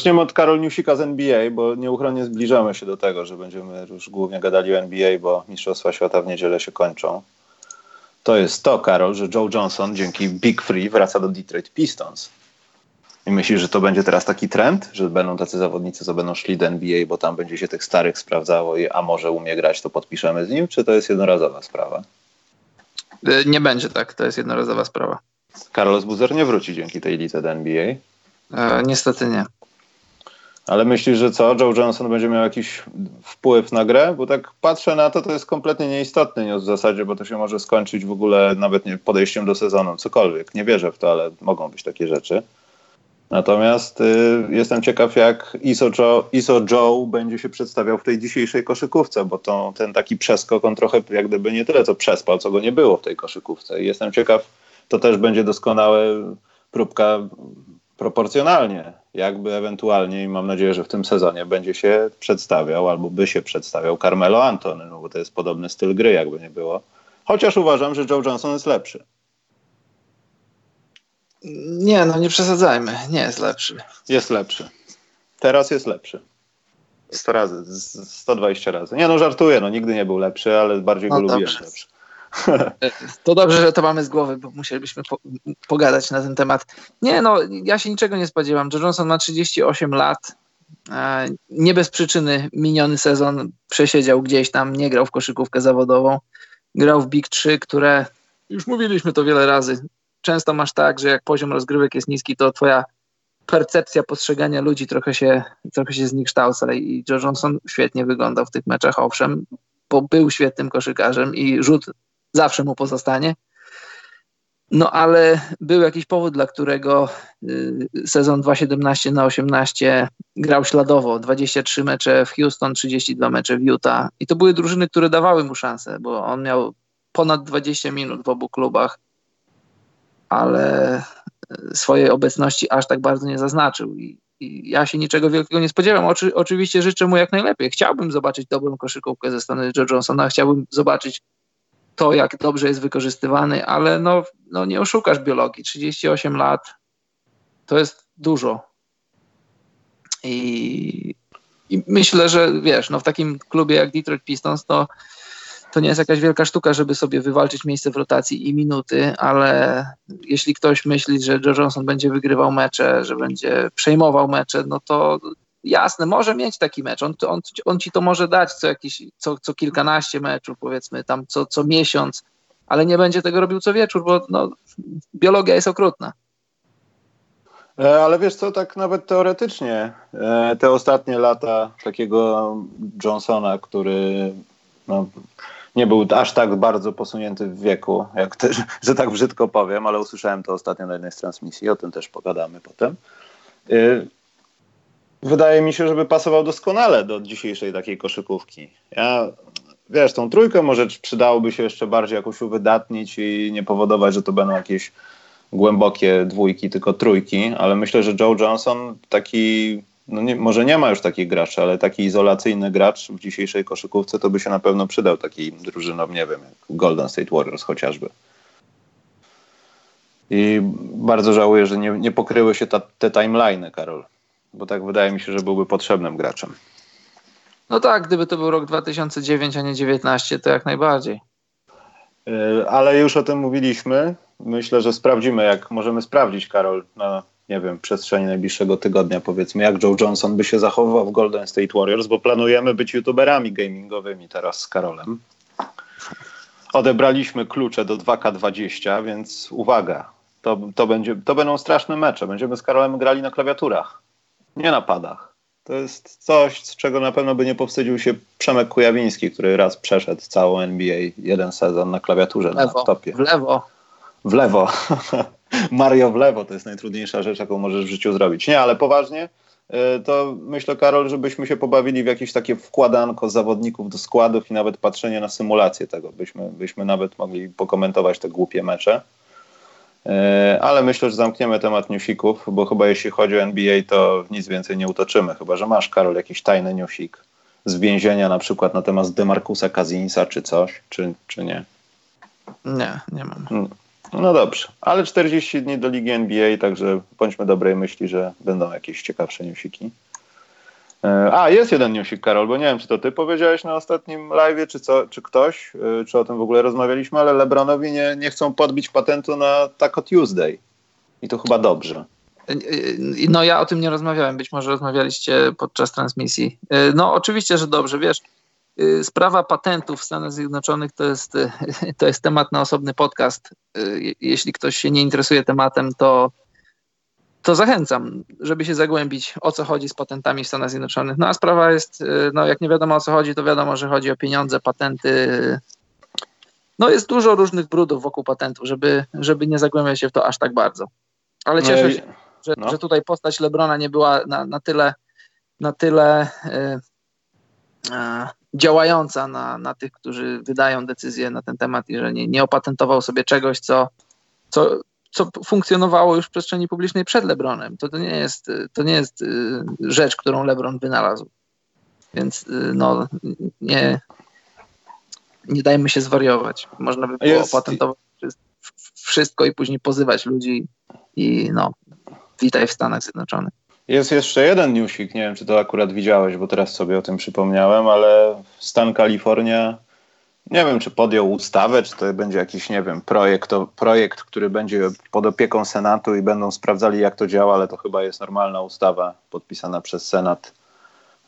Zaczniemy od Karol Newsika z NBA, bo nieuchronnie zbliżamy się do tego, że będziemy już głównie gadali o NBA, bo Mistrzostwa Świata w niedzielę się kończą. To jest to, Karol, że Joe Johnson dzięki Big Free wraca do Detroit Pistons. I myślisz, że to będzie teraz taki trend, że będą tacy zawodnicy, co będą szli do NBA, bo tam będzie się tych starych sprawdzało i a może umie grać, to podpiszemy z nim, czy to jest jednorazowa sprawa? E, nie będzie tak, to jest jednorazowa sprawa. Carlos Buzer nie wróci dzięki tej lidze do NBA? E, niestety nie. Ale myślisz, że co? Joe Johnson będzie miał jakiś wpływ na grę? Bo tak patrzę na to, to jest kompletnie nieistotny news w zasadzie, bo to się może skończyć w ogóle nawet nie podejściem do sezonu, cokolwiek. Nie wierzę w to, ale mogą być takie rzeczy. Natomiast y, jestem ciekaw, jak Iso Joe, Iso Joe będzie się przedstawiał w tej dzisiejszej koszykówce, bo to, ten taki przeskok, on trochę jak gdyby nie tyle co przespał, co go nie było w tej koszykówce. I jestem ciekaw, to też będzie doskonałe próbka proporcjonalnie, jakby ewentualnie, i mam nadzieję, że w tym sezonie będzie się przedstawiał, albo by się przedstawiał Carmelo Antony, no bo to jest podobny styl gry, jakby nie było. Chociaż uważam, że Joe Johnson jest lepszy. Nie, no nie przesadzajmy. Nie jest lepszy. Jest lepszy. Teraz jest lepszy. 100 razy, 120 razy. Nie no, żartuję, no nigdy nie był lepszy, ale bardziej no go lubiłem lepszy. To dobrze, że to mamy z głowy, bo musielibyśmy po, pogadać na ten temat. Nie, no, ja się niczego nie spodziewam. Joe Johnson ma 38 lat. E, nie bez przyczyny miniony sezon przesiedział gdzieś tam, nie grał w koszykówkę zawodową. Grał w Big 3, które już mówiliśmy to wiele razy często masz tak, że jak poziom rozgrywek jest niski, to twoja percepcja postrzegania ludzi trochę się, trochę się zniekształca i Joe Johnson świetnie wyglądał w tych meczach, owszem, bo był świetnym koszykarzem i rzut zawsze mu pozostanie. No ale był jakiś powód, dla którego y, sezon 2.17 na 18 grał śladowo. 23 mecze w Houston, 32 mecze w Utah. I to były drużyny, które dawały mu szansę, bo on miał ponad 20 minut w obu klubach ale e, swojej obecności aż tak bardzo nie zaznaczył. I, i ja się niczego wielkiego nie spodziewam. Oczy, oczywiście życzę mu jak najlepiej. Chciałbym zobaczyć dobrą koszykówkę ze strony Joe Johnsona, chciałbym zobaczyć to, jak dobrze jest wykorzystywany, ale no, no nie oszukasz biologii. 38 lat to jest dużo. I, I, myślę, że wiesz, no w takim klubie jak Detroit Pistons, to to nie jest jakaś wielka sztuka, żeby sobie wywalczyć miejsce w rotacji i minuty, ale jeśli ktoś myśli, że Joe Johnson będzie wygrywał mecze, że będzie przejmował mecze, no to jasne, może mieć taki mecz. On, on, on ci to może dać co, jakiś, co, co kilkanaście meczów, powiedzmy, tam co, co miesiąc, ale nie będzie tego robił co wieczór, bo no, biologia jest okrutna. E, ale wiesz co, tak nawet teoretycznie, e, te ostatnie lata takiego Johnsona, który no, nie był aż tak bardzo posunięty w wieku, jak też, że tak brzydko powiem, ale usłyszałem to ostatnio na jednej z transmisji, o tym też pogadamy potem. Wydaje mi się, żeby pasował doskonale do dzisiejszej takiej koszykówki. Ja, wiesz, tą trójkę może przydałoby się jeszcze bardziej jakoś uwydatnić i nie powodować, że to będą jakieś głębokie dwójki, tylko trójki, ale myślę, że Joe Johnson taki no nie, może nie ma już takich graczy, ale taki izolacyjny gracz w dzisiejszej koszykówce to by się na pewno przydał takiej drużynom, nie wiem, jak Golden State Warriors chociażby. I bardzo żałuję, że nie, nie pokryły się ta, te timeliny, Karol, bo tak wydaje mi się, że byłby potrzebnym graczem. No tak, gdyby to był rok 2009, a nie 19, to jak najbardziej. Yy, ale już o tym mówiliśmy. Myślę, że sprawdzimy, jak możemy sprawdzić, Karol, na nie wiem, przestrzeni najbliższego tygodnia, powiedzmy, jak Joe Johnson by się zachowywał w Golden State Warriors, bo planujemy być youtuberami gamingowymi teraz z Karolem. Odebraliśmy klucze do 2K20, więc uwaga, to, to, będzie, to będą straszne mecze. Będziemy z Karolem grali na klawiaturach, nie na padach. To jest coś, z czego na pewno by nie powstydził się Przemek Kujawiński, który raz przeszedł całą NBA, jeden sezon na klawiaturze, lewo, na laptopie. W lewo. W lewo. Mario w lewo to jest najtrudniejsza rzecz, jaką możesz w życiu zrobić. Nie, ale poważnie, y, to myślę, Karol, żebyśmy się pobawili w jakieś takie wkładanko zawodników do składów i nawet patrzenie na symulację tego. Byśmy, byśmy nawet mogli pokomentować te głupie mecze. Y, ale myślę, że zamkniemy temat newsików, bo chyba jeśli chodzi o NBA, to nic więcej nie utoczymy. Chyba, że masz, Karol, jakiś tajny newsik z więzienia na przykład na temat Demarcusa Kazinsa czy coś, czy, czy nie? Nie, nie mam. No dobrze, ale 40 dni do Ligi NBA, także bądźmy dobrej myśli, że będą jakieś ciekawsze newsiki. E, a, jest jeden newsik, Karol, bo nie wiem, czy to ty powiedziałeś na ostatnim live, czy, co, czy ktoś, e, czy o tym w ogóle rozmawialiśmy, ale LeBronowi nie, nie chcą podbić patentu na Taco Tuesday. I to chyba dobrze. E, no ja o tym nie rozmawiałem, być może rozmawialiście podczas transmisji. No oczywiście, że dobrze, wiesz, sprawa patentów w Stanach Zjednoczonych to jest, to jest temat na osobny podcast. Jeśli ktoś się nie interesuje tematem, to to zachęcam, żeby się zagłębić, o co chodzi z patentami w Stanach Zjednoczonych. No a sprawa jest, y, no jak nie wiadomo o co chodzi, to wiadomo, że chodzi o pieniądze, patenty. No jest dużo różnych brudów wokół patentów, żeby, żeby nie zagłębiać się w to aż tak bardzo. Ale cieszę no się, że, no. że tutaj postać Lebrona nie była na, na tyle, na tyle y, działająca na, na tych, którzy wydają decyzje na ten temat i że nie, nie opatentował sobie czegoś, co, co co funkcjonowało już w przestrzeni publicznej przed Lebronem. To, to, nie, jest, to nie jest y, rzecz, którą Lebron wynalazł. Więc y, no, nie, nie dajmy się zwariować. Można by było jest... opatentować wszystko i później pozywać ludzi i no, witaj w Stanach Zjednoczonych. Jest jeszcze jeden newsik, nie wiem czy to akurat widziałeś, bo teraz sobie o tym przypomniałem, ale stan Kalifornia nie wiem, czy podjął ustawę, czy to będzie jakiś, nie wiem, projekt, projekt, który będzie pod opieką Senatu i będą sprawdzali, jak to działa, ale to chyba jest normalna ustawa podpisana przez Senat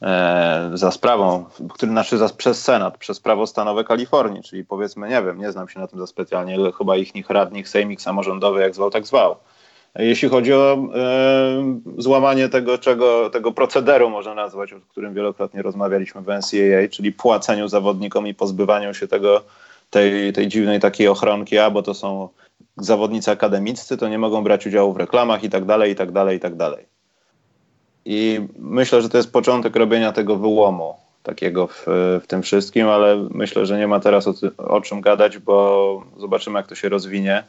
e, za sprawą, który znaczy za, przez Senat, przez prawo stanowe Kalifornii, czyli powiedzmy, nie wiem, nie znam się na tym za specjalnie, ale chyba ich radnych, sejmik samorządowy, jak zwał, tak zwał jeśli chodzi o e, złamanie tego, czego, tego procederu, można nazwać, o którym wielokrotnie rozmawialiśmy w NCAA, czyli płaceniu zawodnikom i pozbywaniu się tego, tej, tej dziwnej takiej ochronki, a bo to są zawodnicy akademiccy, to nie mogą brać udziału w reklamach i tak dalej, i tak dalej, i tak dalej. I myślę, że to jest początek robienia tego wyłomu takiego w, w tym wszystkim, ale myślę, że nie ma teraz o, o czym gadać, bo zobaczymy, jak to się rozwinie.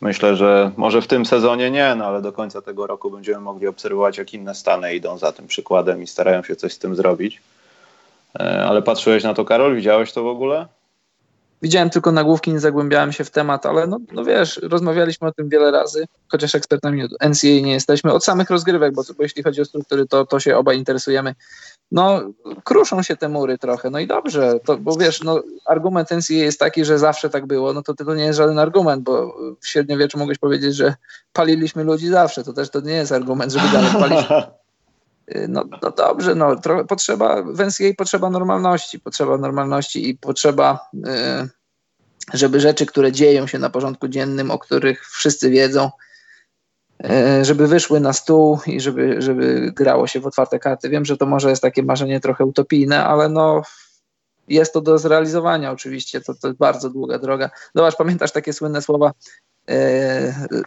Myślę, że może w tym sezonie nie, no ale do końca tego roku będziemy mogli obserwować, jak inne Stany idą za tym przykładem i starają się coś z tym zrobić. E, ale patrzyłeś na to, Karol? Widziałeś to w ogóle? Widziałem tylko nagłówki, nie zagłębiałem się w temat, ale no, no wiesz, rozmawialiśmy o tym wiele razy, chociaż ekspertami NCAA nie jesteśmy, od samych rozgrywek, bo, bo jeśli chodzi o struktury, to, to się obaj interesujemy. No kruszą się te mury trochę, no i dobrze, to, bo wiesz, no argument NCA jest taki, że zawsze tak było, no to to nie jest żaden argument, bo w średniowieczu mogłeś powiedzieć, że paliliśmy ludzi zawsze, to też to nie jest argument, żeby dalej palić. No, no dobrze, no trochę potrzeba, w NCA potrzeba normalności, potrzeba normalności i potrzeba, y, żeby rzeczy, które dzieją się na porządku dziennym, o których wszyscy wiedzą, E, żeby wyszły na stół i żeby, żeby grało się w otwarte karty. Wiem, że to może jest takie marzenie trochę utopijne, ale no jest to do zrealizowania oczywiście, to, to jest bardzo długa droga. Zobacz, pamiętasz takie słynne słowa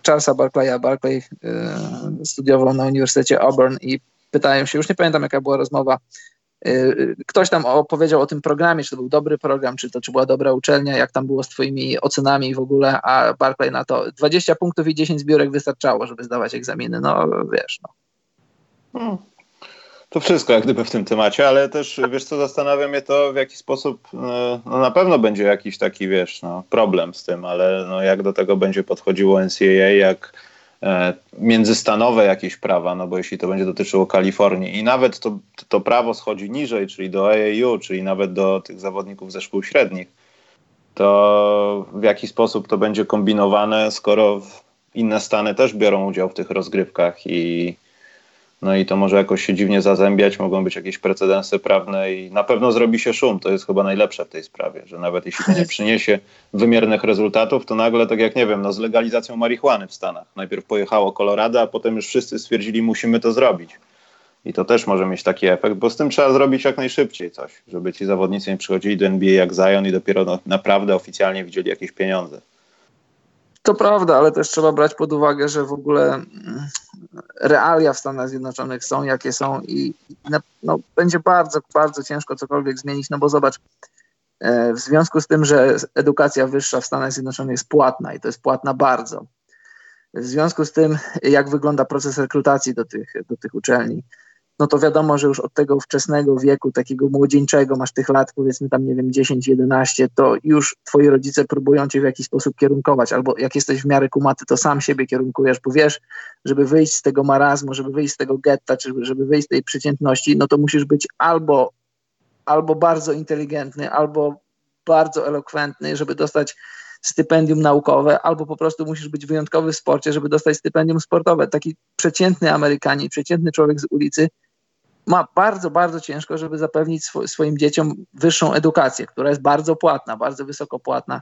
Charlesa Barclaya. Barclay studiował na Uniwersytecie Auburn i pytają się, już nie pamiętam jaka była rozmowa, Y, ktoś tam opowiedział o tym programie, czy to był dobry program, czy to czy była dobra uczelnia, jak tam było z twoimi ocenami w ogóle, a Barclay na to 20 punktów i 10 zbiórek wystarczało, żeby zdawać egzaminy. No wiesz, no. Hmm. To wszystko jak gdyby w tym temacie, ale też wiesz co, zastanawia mnie to w jaki sposób, no, no na pewno będzie jakiś taki wiesz, no, problem z tym, ale no, jak do tego będzie podchodziło NCAA, jak międzystanowe jakieś prawa, no bo jeśli to będzie dotyczyło Kalifornii i nawet to, to prawo schodzi niżej, czyli do AAU, czyli nawet do tych zawodników ze szkół średnich, to w jaki sposób to będzie kombinowane, skoro inne stany też biorą udział w tych rozgrywkach i no i to może jakoś się dziwnie zazębiać, mogą być jakieś precedensy prawne i na pewno zrobi się szum. To jest chyba najlepsze w tej sprawie, że nawet jeśli to nie przyniesie wymiernych rezultatów, to nagle, tak jak nie wiem, no z legalizacją marihuany w Stanach. Najpierw pojechało Colorado, a potem już wszyscy stwierdzili, musimy to zrobić. I to też może mieć taki efekt, bo z tym trzeba zrobić jak najszybciej coś, żeby ci zawodnicy nie przychodzili do NBA jak Zion i dopiero no, naprawdę oficjalnie widzieli jakieś pieniądze. To prawda, ale też trzeba brać pod uwagę, że w ogóle mm, realia w Stanach Zjednoczonych są jakie są i no, będzie bardzo, bardzo ciężko cokolwiek zmienić, no bo zobacz, e, w związku z tym, że edukacja wyższa w Stanach Zjednoczonych jest płatna i to jest płatna bardzo. W związku z tym, jak wygląda proces rekrutacji do tych, do tych uczelni, no to wiadomo, że już od tego wczesnego wieku, takiego młodzieńczego, masz tych lat, powiedzmy tam, nie wiem, 10-11, to już twoi rodzice próbują cię w jakiś sposób kierunkować, albo jak jesteś w miarę kumaty, to sam siebie kierunkujesz, bo wiesz, żeby wyjść z tego marazmu, żeby wyjść z tego getta, czy żeby wyjść z tej przeciętności, no to musisz być albo, albo bardzo inteligentny, albo bardzo elokwentny, żeby dostać stypendium naukowe, albo po prostu musisz być wyjątkowy w sporcie, żeby dostać stypendium sportowe. Taki przeciętny Amerykanin, przeciętny człowiek z ulicy ma bardzo, bardzo ciężko, żeby zapewnić sw swoim dzieciom wyższą edukację, która jest bardzo płatna, bardzo wysoko płatna.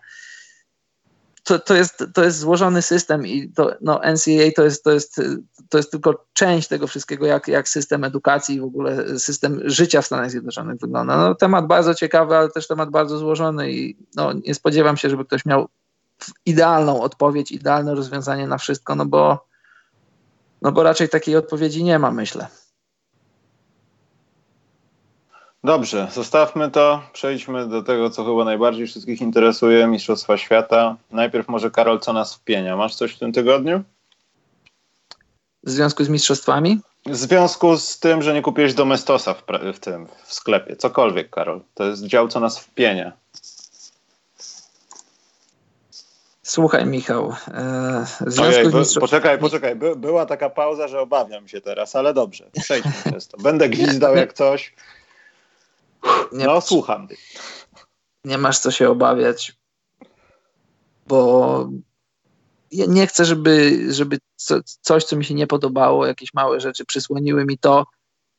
To, to, jest, to jest złożony system i to, no, NCAA to jest, to, jest, to jest tylko część tego wszystkiego, jak, jak system edukacji i w ogóle system życia w Stanach Zjednoczonych wygląda. No, temat bardzo ciekawy, ale też temat bardzo złożony i no, nie spodziewam się, żeby ktoś miał idealną odpowiedź, idealne rozwiązanie na wszystko, no bo, no bo raczej takiej odpowiedzi nie ma, myślę. Dobrze, zostawmy to. Przejdźmy do tego, co chyba najbardziej wszystkich interesuje Mistrzostwa Świata. Najpierw może Karol, co nas wpienia? Masz coś w tym tygodniu? W związku z mistrzostwami? W związku z tym, że nie kupiłeś domestosa w, w tym w sklepie. Cokolwiek, Karol. To jest dział, co nas wpienia. Słuchaj, Michał. E, Ojej, by, poczekaj, poczekaj. By, była taka pauza, że obawiam się teraz, ale dobrze. Przejdźmy przez to. Będę gwizdał jak coś. Nie no, masz, słucham. Nie masz co się obawiać, bo ja nie chcę, żeby, żeby co, coś, co mi się nie podobało, jakieś małe rzeczy przysłoniły mi to,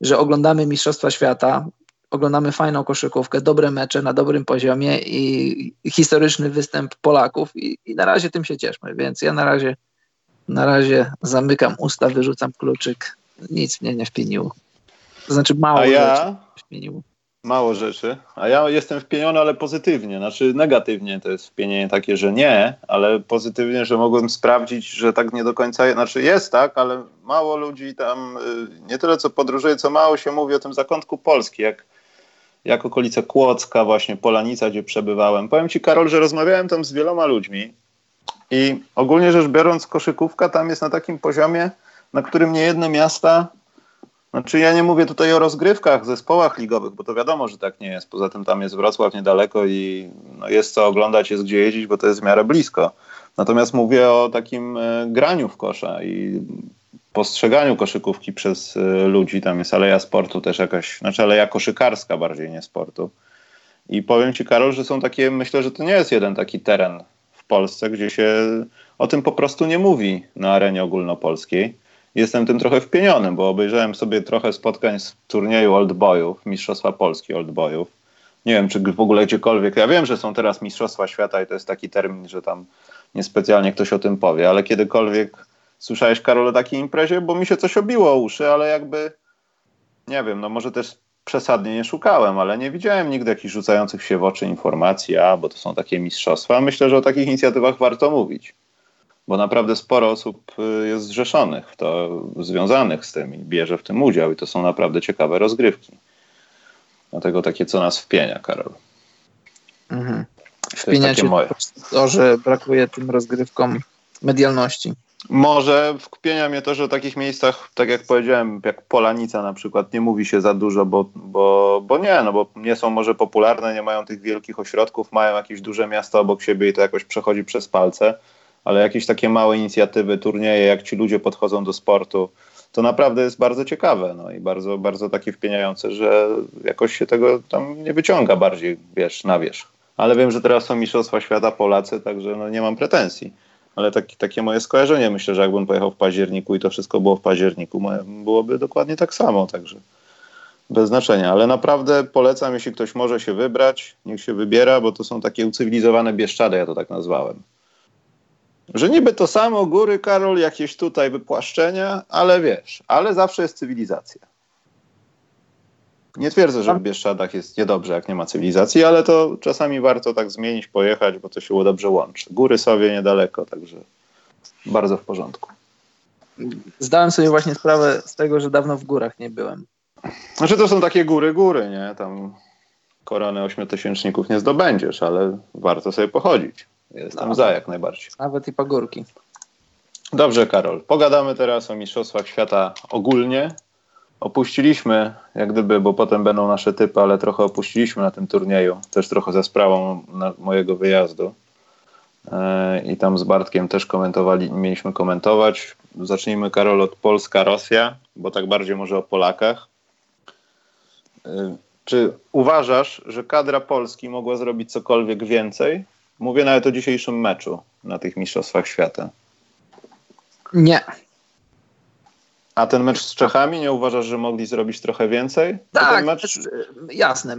że oglądamy Mistrzostwa Świata, oglądamy fajną koszykówkę, dobre mecze na dobrym poziomie i historyczny występ Polaków i, i na razie tym się cieszmy, więc ja na razie na razie zamykam usta, wyrzucam kluczyk, nic mnie nie wpieniło. To znaczy mało A ja... rzeczy wpieniło. Mało rzeczy. A ja jestem wpieniony, ale pozytywnie. Znaczy negatywnie to jest wpienienie takie, że nie, ale pozytywnie, że mogłem sprawdzić, że tak nie do końca. Znaczy jest tak, ale mało ludzi tam, y, nie tyle co podróżuje, co mało się mówi o tym zakątku Polski, jak, jak okolice Kłodzka, właśnie Polanica, gdzie przebywałem. Powiem ci, Karol, że rozmawiałem tam z wieloma ludźmi i ogólnie rzecz biorąc, koszykówka tam jest na takim poziomie, na którym nie jedne miasta znaczy ja nie mówię tutaj o rozgrywkach, zespołach ligowych, bo to wiadomo, że tak nie jest. Poza tym tam jest Wrocław niedaleko i no jest co oglądać, jest gdzie jeździć, bo to jest w miarę blisko. Natomiast mówię o takim e, graniu w kosza i postrzeganiu koszykówki przez e, ludzi. Tam jest aleja sportu też jakaś, znaczy aleja koszykarska bardziej, nie sportu. I powiem Ci, Karol, że są takie, myślę, że to nie jest jeden taki teren w Polsce, gdzie się o tym po prostu nie mówi na arenie ogólnopolskiej jestem tym trochę wpieniony, bo obejrzałem sobie trochę spotkań z turnieju Old Boyów, Mistrzostwa Polski Old Boyów. Nie wiem, czy w ogóle gdziekolwiek. Ja wiem, że są teraz Mistrzostwa Świata i to jest taki termin, że tam niespecjalnie ktoś o tym powie, ale kiedykolwiek słyszałeś, Karol, o takiej imprezie? Bo mi się coś obiło uszy, ale jakby nie wiem, no może też przesadnie nie szukałem, ale nie widziałem nigdy jakichś rzucających się w oczy informacji, a bo to są takie mistrzostwa. Myślę, że o takich inicjatywach warto mówić bo naprawdę sporo osób y, jest zrzeszonych w to, związanych z tym i bierze w tym udział i to są naprawdę ciekawe rozgrywki. Dlatego takie, co nas wpienia, Karol. Mhm. Wpienia cię moje. to, że brakuje tym rozgrywkom medialności. Może wpienia mnie to, że o takich miejscach, tak jak powiedziałem, jak Polanica na przykład, nie mówi się za dużo, bo, bo, bo nie, no bo nie są może popularne, nie mają tych wielkich ośrodków, mają jakieś duże miasta obok siebie i to jakoś przechodzi przez palce ale jakieś takie małe inicjatywy, turnieje, jak ci ludzie podchodzą do sportu, to naprawdę jest bardzo ciekawe no i bardzo, bardzo takie wpieniające, że jakoś się tego tam nie wyciąga bardziej, wiesz, na wierzch. Ale wiem, że teraz są Mistrzostwa Świata Polacy, także no nie mam pretensji. Ale taki, takie moje skojarzenie, myślę, że jakbym pojechał w październiku i to wszystko było w październiku, byłoby dokładnie tak samo, także bez znaczenia. Ale naprawdę polecam, jeśli ktoś może się wybrać, niech się wybiera, bo to są takie ucywilizowane bieszczady, ja to tak nazwałem. Że niby to samo góry, Karol, jakieś tutaj wypłaszczenia, ale wiesz, ale zawsze jest cywilizacja. Nie twierdzę, że w Bieszczadach jest niedobrze, jak nie ma cywilizacji, ale to czasami warto tak zmienić, pojechać, bo to się dobrze łączy. Góry sobie niedaleko, także bardzo w porządku. Zdałem sobie właśnie sprawę z tego, że dawno w górach nie byłem. Znaczy to są takie góry, góry, nie? Tam korony ośmiotysięczników nie zdobędziesz, ale warto sobie pochodzić. Jestem no, za jak najbardziej. Nawet i pagórki. Dobrze, Karol. Pogadamy teraz o Mistrzostwach Świata ogólnie. opuściliśmy, jak gdyby, bo potem będą nasze typy, ale trochę opuściliśmy na tym turnieju, też trochę ze sprawą mojego wyjazdu. E, I tam z Bartkiem też komentowali, mieliśmy komentować. Zacznijmy, Karol, od Polska-Rosja, bo tak bardziej może o Polakach. E, czy uważasz, że kadra Polski mogła zrobić cokolwiek więcej? Mówię nawet o dzisiejszym meczu na tych Mistrzostwach Świata. Nie. A ten mecz z Czechami nie uważasz, że mogli zrobić trochę więcej? Tak, mecz... jasne.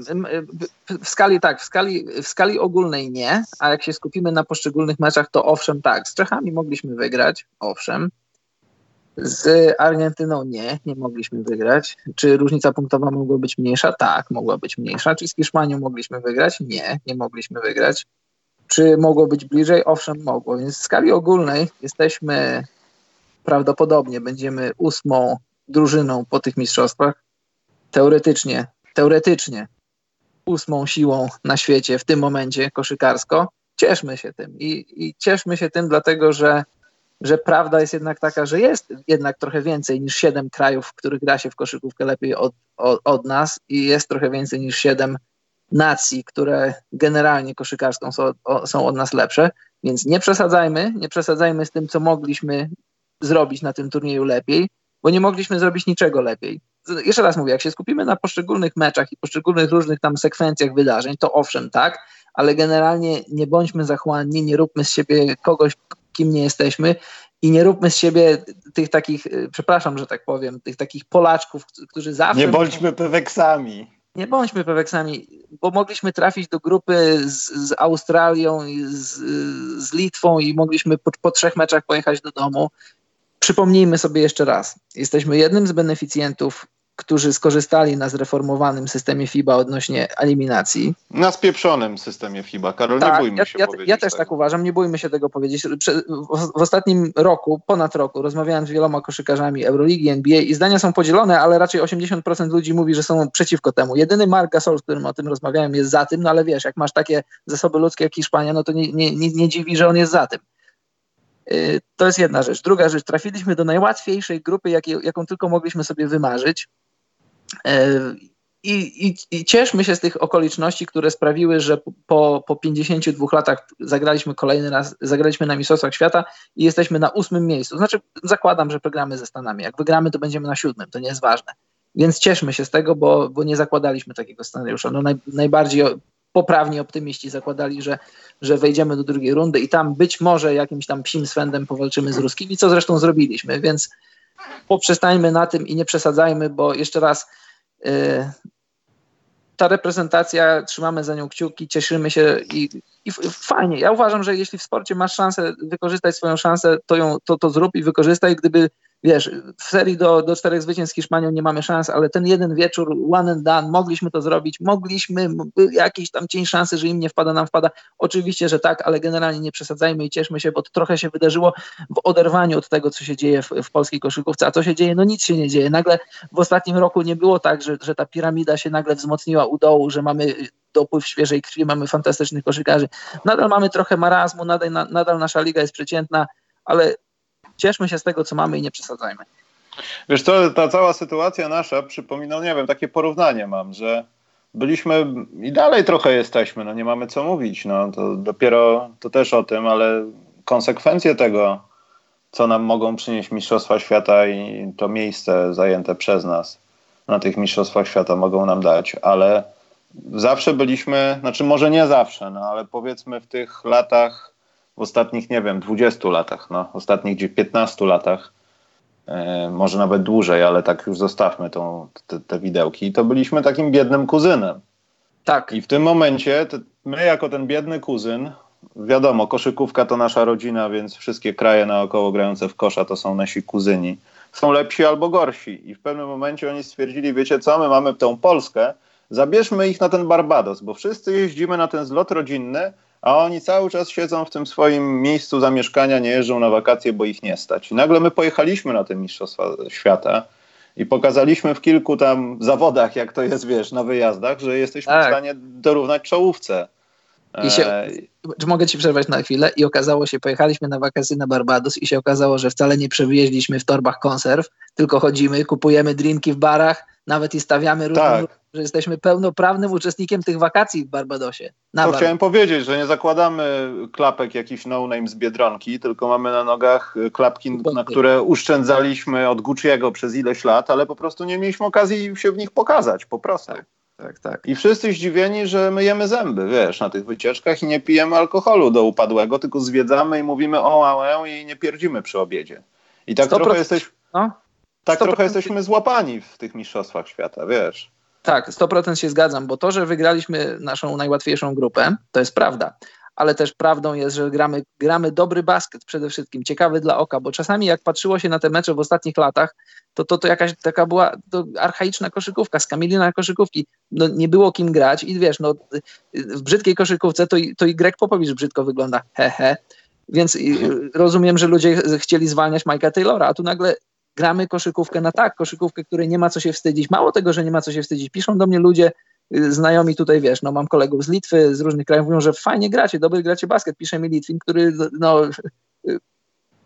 W skali tak, w skali, w skali ogólnej nie, a jak się skupimy na poszczególnych meczach, to owszem tak, z Czechami mogliśmy wygrać, owszem. Z Argentyną nie, nie mogliśmy wygrać. Czy różnica punktowa mogła być mniejsza? Tak, mogła być mniejsza. Czy z Hiszpanią mogliśmy wygrać? Nie, nie mogliśmy wygrać. Czy mogło być bliżej? Owszem, mogło. Więc w skali ogólnej jesteśmy prawdopodobnie będziemy ósmą drużyną po tych mistrzostwach. Teoretycznie, teoretycznie ósmą siłą na świecie w tym momencie koszykarsko. Cieszmy się tym i, i cieszmy się tym, dlatego że, że prawda jest jednak taka, że jest jednak trochę więcej niż siedem krajów, w których gra się w koszykówkę lepiej od, od, od nas i jest trochę więcej niż siedem nacji, które generalnie koszykarską są, są od nas lepsze, więc nie przesadzajmy, nie przesadzajmy z tym, co mogliśmy zrobić na tym turnieju lepiej, bo nie mogliśmy zrobić niczego lepiej. Jeszcze raz mówię, jak się skupimy na poszczególnych meczach i poszczególnych różnych tam sekwencjach wydarzeń, to owszem, tak, ale generalnie nie bądźmy zachłanni, nie róbmy z siebie kogoś, kim nie jesteśmy i nie róbmy z siebie tych takich, przepraszam, że tak powiem, tych takich Polaczków, którzy zawsze... Nie bądźmy peweksami nie bądźmy peweksami, bo mogliśmy trafić do grupy z, z Australią, z, z, Litwą i mogliśmy po, po, trzech meczach pojechać do domu. Przypomnijmy sobie jeszcze raz, jesteśmy jednym z beneficjentów którzy skorzystali na zreformowanym systemie FIBA odnośnie eliminacji. Na spieprzonym systemie FIBA. Karol, tak, nie bójmy ja, się ja, powiedzieć Ja też tego. tak uważam, nie bójmy się tego powiedzieć. W ostatnim roku, ponad roku, rozmawiałem z wieloma koszykarzami Euroligi, NBA i zdania są podzielone, ale raczej 80% ludzi mówi, że są przeciwko temu. Jedyny Mark Gasol, z którym o tym rozmawiałem, jest za tym, no ale wiesz, jak masz takie zasoby ludzkie jak Hiszpania, no to nie, nie, nie, nie dziwi, że on jest za tym. Y, to jest jedna rzecz. Druga rzecz, trafiliśmy do najłatwiejszej grupy, jaką tylko mogliśmy sobie wymarzyć. E, I, i, I, cieszmy się z tych okoliczności, które sprawiły, że po, po 52 latach zagraliśmy kolejny raz, zagraliśmy na Mistrzostwach Świata i jesteśmy na ósmym miejscu. Znaczy, zakładam, że programy ze Stanami. Jak wygramy, to będziemy na siódmym, to nie jest ważne. Więc cieszmy się z tego, bo, bo nie zakładaliśmy takiego scenariusza. No naj, najbardziej poprawni optymiści zakładali, że, że wejdziemy do drugiej rundy i tam być może jakimś tam psim swędem powalczymy z ruskimi, co zresztą zrobiliśmy, więc poprzestańmy na tym i nie przesadzajmy, bo jeszcze raz ta reprezentacja, trzymamy za nią kciuki, cieszymy się i, i, fajnie. Ja uważam, że jeśli w sporcie masz szansę wykorzystać swoją szansę, to ją to, to zrób i wykorzystaj. Gdyby wiesz, w serii do, do czterech zwycięstw z Hiszpanią nie mamy szans, ale ten jeden wieczór, one and done, mogliśmy to zrobić, mogliśmy, jakiś tam cień szansy, że im nie wpada, nam wpada. Oczywiście, że tak, ale generalnie nie przesadzajmy i cieszmy się, bo to trochę się wydarzyło w oderwaniu od tego, co się dzieje w, w polskiej koszykówce. A co się dzieje? No nic się nie dzieje. Nagle w ostatnim roku nie było tak, że, że ta piramida się nagle wzmocniła u dołu, że mamy dopływ świeżej krwi, mamy fantastycznych koszykarzy. Nadal mamy trochę marazmu, nadal, nadal nasza liga jest przeciętna, ale cieszmy się z tego, co mamy i nie przesadzajmy. Wiesz co, ta cała sytuacja nasza przypomina, nie wiem, takie porównanie mam, że byliśmy i dalej trochę jesteśmy, no nie mamy co mówić, no to dopiero to też o tym, ale konsekwencje tego, co nam mogą przynieść Mistrzostwa Świata i to miejsce zajęte przez nas na tych Mistrzostwach Świata mogą nam dać, ale zawsze byliśmy, znaczy może nie zawsze, no ale powiedzmy w tych latach w ostatnich, nie wiem, 20 latach, no, ostatnich 15 latach, e, może nawet dłużej, ale tak już zostawmy tą, te, te widełki, to byliśmy takim biednym kuzynem. Tak. I w tym momencie te, my, jako ten biedny kuzyn, wiadomo, koszykówka to nasza rodzina, więc wszystkie kraje naokoło grające w kosza to są nasi kuzyni. Są lepsi albo gorsi. I w pewnym momencie oni stwierdzili, wiecie co, my mamy tą Polskę, zabierzmy ich na ten Barbados, bo wszyscy jeździmy na ten zlot rodzinny, a oni cały czas siedzą w tym swoim miejscu zamieszkania, nie jeżdżą na wakacje, bo ich nie stać. I nagle my pojechaliśmy na te Mistrzostwa Świata i pokazaliśmy w kilku tam zawodach, jak to jest, wiesz, na wyjazdach, że jesteśmy tak. w stanie dorównać czołówce. I się, e, czy mogę ci przerwać na chwilę? I okazało się, pojechaliśmy na wakacje na Barbados i się okazało, że wcale nie przewieźliśmy w torbach konserw, tylko chodzimy, kupujemy drinki w barach, nawet i stawiamy różne, tak. Że jesteśmy pełnoprawnym uczestnikiem tych wakacji w Barbadosie. to chciałem powiedzieć, że nie zakładamy klapek jakiś no-name z Biedronki, tylko mamy na nogach klapki, na które uszczędzaliśmy od Gucci'ego przez ileś lat, ale po prostu nie mieliśmy okazji się w nich pokazać, po prostu. Tak tak, tak. I wszyscy zdziwieni, że myjemy zęby, wiesz, na tych wycieczkach i nie pijemy alkoholu do upadłego, tylko zwiedzamy i mówimy o ałę i nie pierdzimy przy obiedzie. I tak trochę jesteś... No? Tak trochę jesteśmy złapani w tych mistrzostwach świata, wiesz. Tak, 100% się zgadzam, bo to, że wygraliśmy naszą najłatwiejszą grupę, to jest prawda, ale też prawdą jest, że gramy, gramy dobry basket przede wszystkim, ciekawy dla oka, bo czasami jak patrzyło się na te mecze w ostatnich latach, to to, to jakaś taka była to archaiczna koszykówka, skamilina koszykówki, no nie było kim grać i wiesz, no w brzydkiej koszykówce to, to i Greg Popowicz brzydko wygląda, hehe, he. więc rozumiem, że ludzie chcieli zwalniać Mike'a Taylora, a tu nagle gramy koszykówkę na tak, koszykówkę, której nie ma co się wstydzić, mało tego, że nie ma co się wstydzić, piszą do mnie ludzie, znajomi tutaj, wiesz, no mam kolegów z Litwy, z różnych krajów, mówią, że fajnie gracie, dobry gracie basket, pisze mi Litwin, który no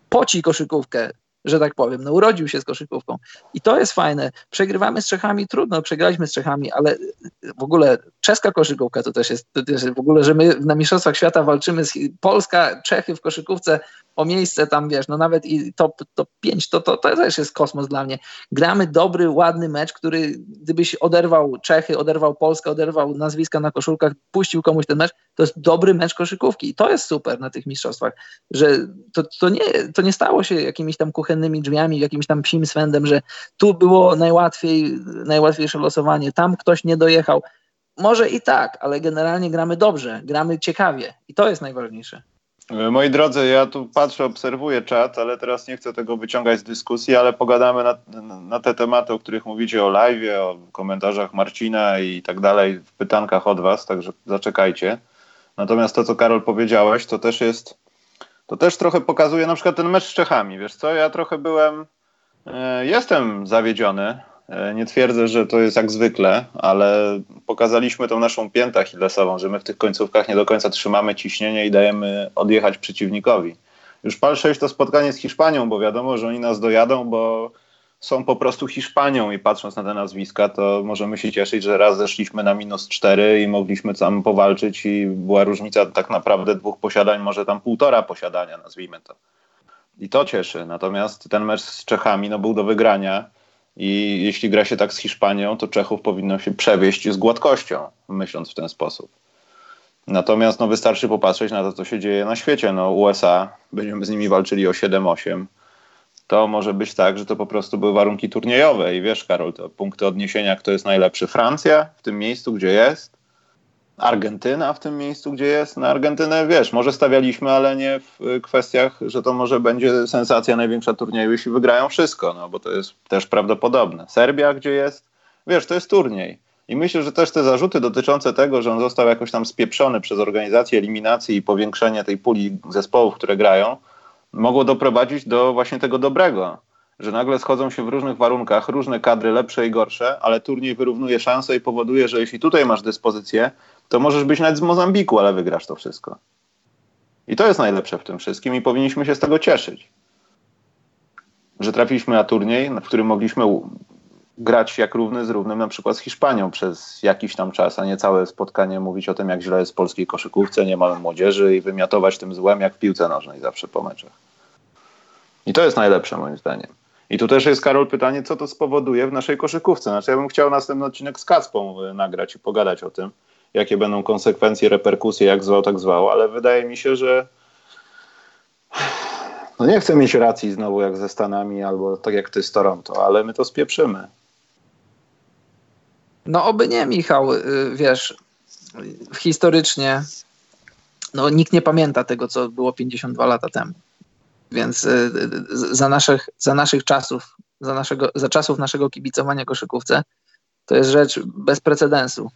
poci koszykówkę, że tak powiem. No, urodził się z koszykówką. I to jest fajne. Przegrywamy z Czechami, trudno, przegraliśmy z Czechami, ale w ogóle czeska koszykówka to też jest, to też w ogóle, że my na Mistrzostwach Świata walczymy z Polska, Czechy w koszykówce o miejsce tam, wiesz, no nawet i top, top 5, to, to, to też jest kosmos dla mnie. Gramy dobry, ładny mecz, który gdybyś oderwał Czechy, oderwał Polskę, oderwał nazwiska na koszulkach, puścił komuś ten mecz, to jest dobry mecz koszykówki i to jest super na tych mistrzostwach, że to, to, nie, to nie stało się jakimiś tam kuchennymi drzwiami, jakimś tam psim swędem, że tu było najłatwiej, najłatwiejsze losowanie, tam ktoś nie dojechał. Może i tak, ale generalnie gramy dobrze, gramy ciekawie i to jest najważniejsze. Moi drodzy, ja tu patrzę, obserwuję czat, ale teraz nie chcę tego wyciągać z dyskusji, ale pogadamy na, na te tematy, o których mówicie o live, o komentarzach Marcina i tak dalej, w pytankach od was, także zaczekajcie. Natomiast to, co Karol powiedziałeś, to też jest, to też trochę pokazuje na przykład ten mecz z Czechami. Wiesz co, ja trochę byłem, e, jestem zawiedziony, nie twierdzę, że to jest jak zwykle, ale pokazaliśmy tą naszą piętę achillesową, że my w tych końcówkach nie do końca trzymamy ciśnienie i dajemy odjechać przeciwnikowi. Już pal 6 to spotkanie z Hiszpanią, bo wiadomo, że oni nas dojadą, bo są po prostu Hiszpanią i patrząc na te nazwiska, to możemy się cieszyć, że raz zeszliśmy na minus 4 i mogliśmy tam powalczyć i była różnica tak naprawdę dwóch posiadań, może tam półtora posiadania, nazwijmy to. I to cieszy. Natomiast ten mecz z Czechami no, był do wygrania i jeśli gra się tak z Hiszpanią, to Czechów powinno się przewieźć z gładkością, myśląc w ten sposób. Natomiast no, wystarczy popatrzeć na to, co się dzieje na świecie. No, USA, będziemy z nimi walczyli o 7-8. To może być tak, że to po prostu były warunki turniejowe. I wiesz, Karol, to punkty odniesienia, kto jest najlepszy. Francja w tym miejscu, gdzie jest, Argentyna w tym miejscu, gdzie jest. Na Argentynę, wiesz, może stawialiśmy, ale nie w kwestiach, że to może będzie sensacja największa turnieju, jeśli wygrają wszystko, no bo to jest też prawdopodobne. Serbia, gdzie jest, wiesz, to jest turniej. I myślę, że też te zarzuty dotyczące tego, że on został jakoś tam spieprzony przez organizację eliminacji i powiększenie tej puli zespołów, które grają, mogło doprowadzić do właśnie tego dobrego że nagle schodzą się w różnych warunkach, różne kadry, lepsze i gorsze, ale turniej wyrównuje szanse i powoduje, że jeśli tutaj masz dyspozycję, to możesz być nawet z Mozambiku, ale wygrasz to wszystko. I to jest najlepsze w tym wszystkim i powinniśmy się z tego cieszyć. Że trafiliśmy na turniej, w którym mogliśmy grać jak równy z równym na przykład z Hiszpanią przez jakiś tam czas, a nie całe spotkanie mówić o tym, jak źle jest w polskiej koszykówce, nie mamy młodzieży i wymiatować tym złem jak w piłce nożnej zawsze po meczach. I to jest najlepsze moim zdaniem. I tu też jest, Karol, pytanie, co to spowoduje w naszej koszykówce. Znaczy, ja bym chciał następny odcinek z Kacpą e, nagrać i pogadać o tym, jakie będą konsekwencje, reperkusje, jak zwał, tak zwał, ale wydaje mi się, że no nie chcę mieć racji znowu jak ze Stanami albo tak jak ty z Toronto, ale my to spieprzymy. No oby nie, Michał. Y, wiesz, historycznie no, nikt nie pamięta tego, co było 52 lata temu. Więc y, za naszych, za naszych czasów, za, naszego, za czasów naszego kibicowania koszykówce, to jest rzecz bez precedensu.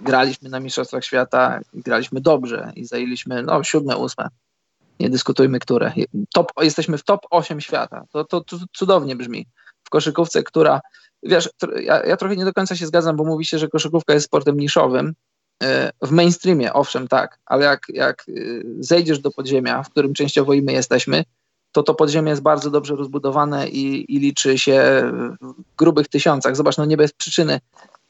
Graliśmy na Mistrzostwach Świata, graliśmy dobrze i zajęliśmy no, siódme, ósme. Nie dyskutujmy, które. Top, jesteśmy w top 8 świata. To, to, to cudownie brzmi. W koszykówce, która. Wiesz, ja, ja trochę nie do końca się zgadzam, bo mówi się, że koszykówka jest sportem niszowym, w mainstreamie, owszem, tak, ale jak, jak zejdziesz do podziemia, w którym częściowo i my jesteśmy, to to podziemie jest bardzo dobrze rozbudowane i, i liczy się w grubych tysiącach. Zobacz, no nie bez przyczyny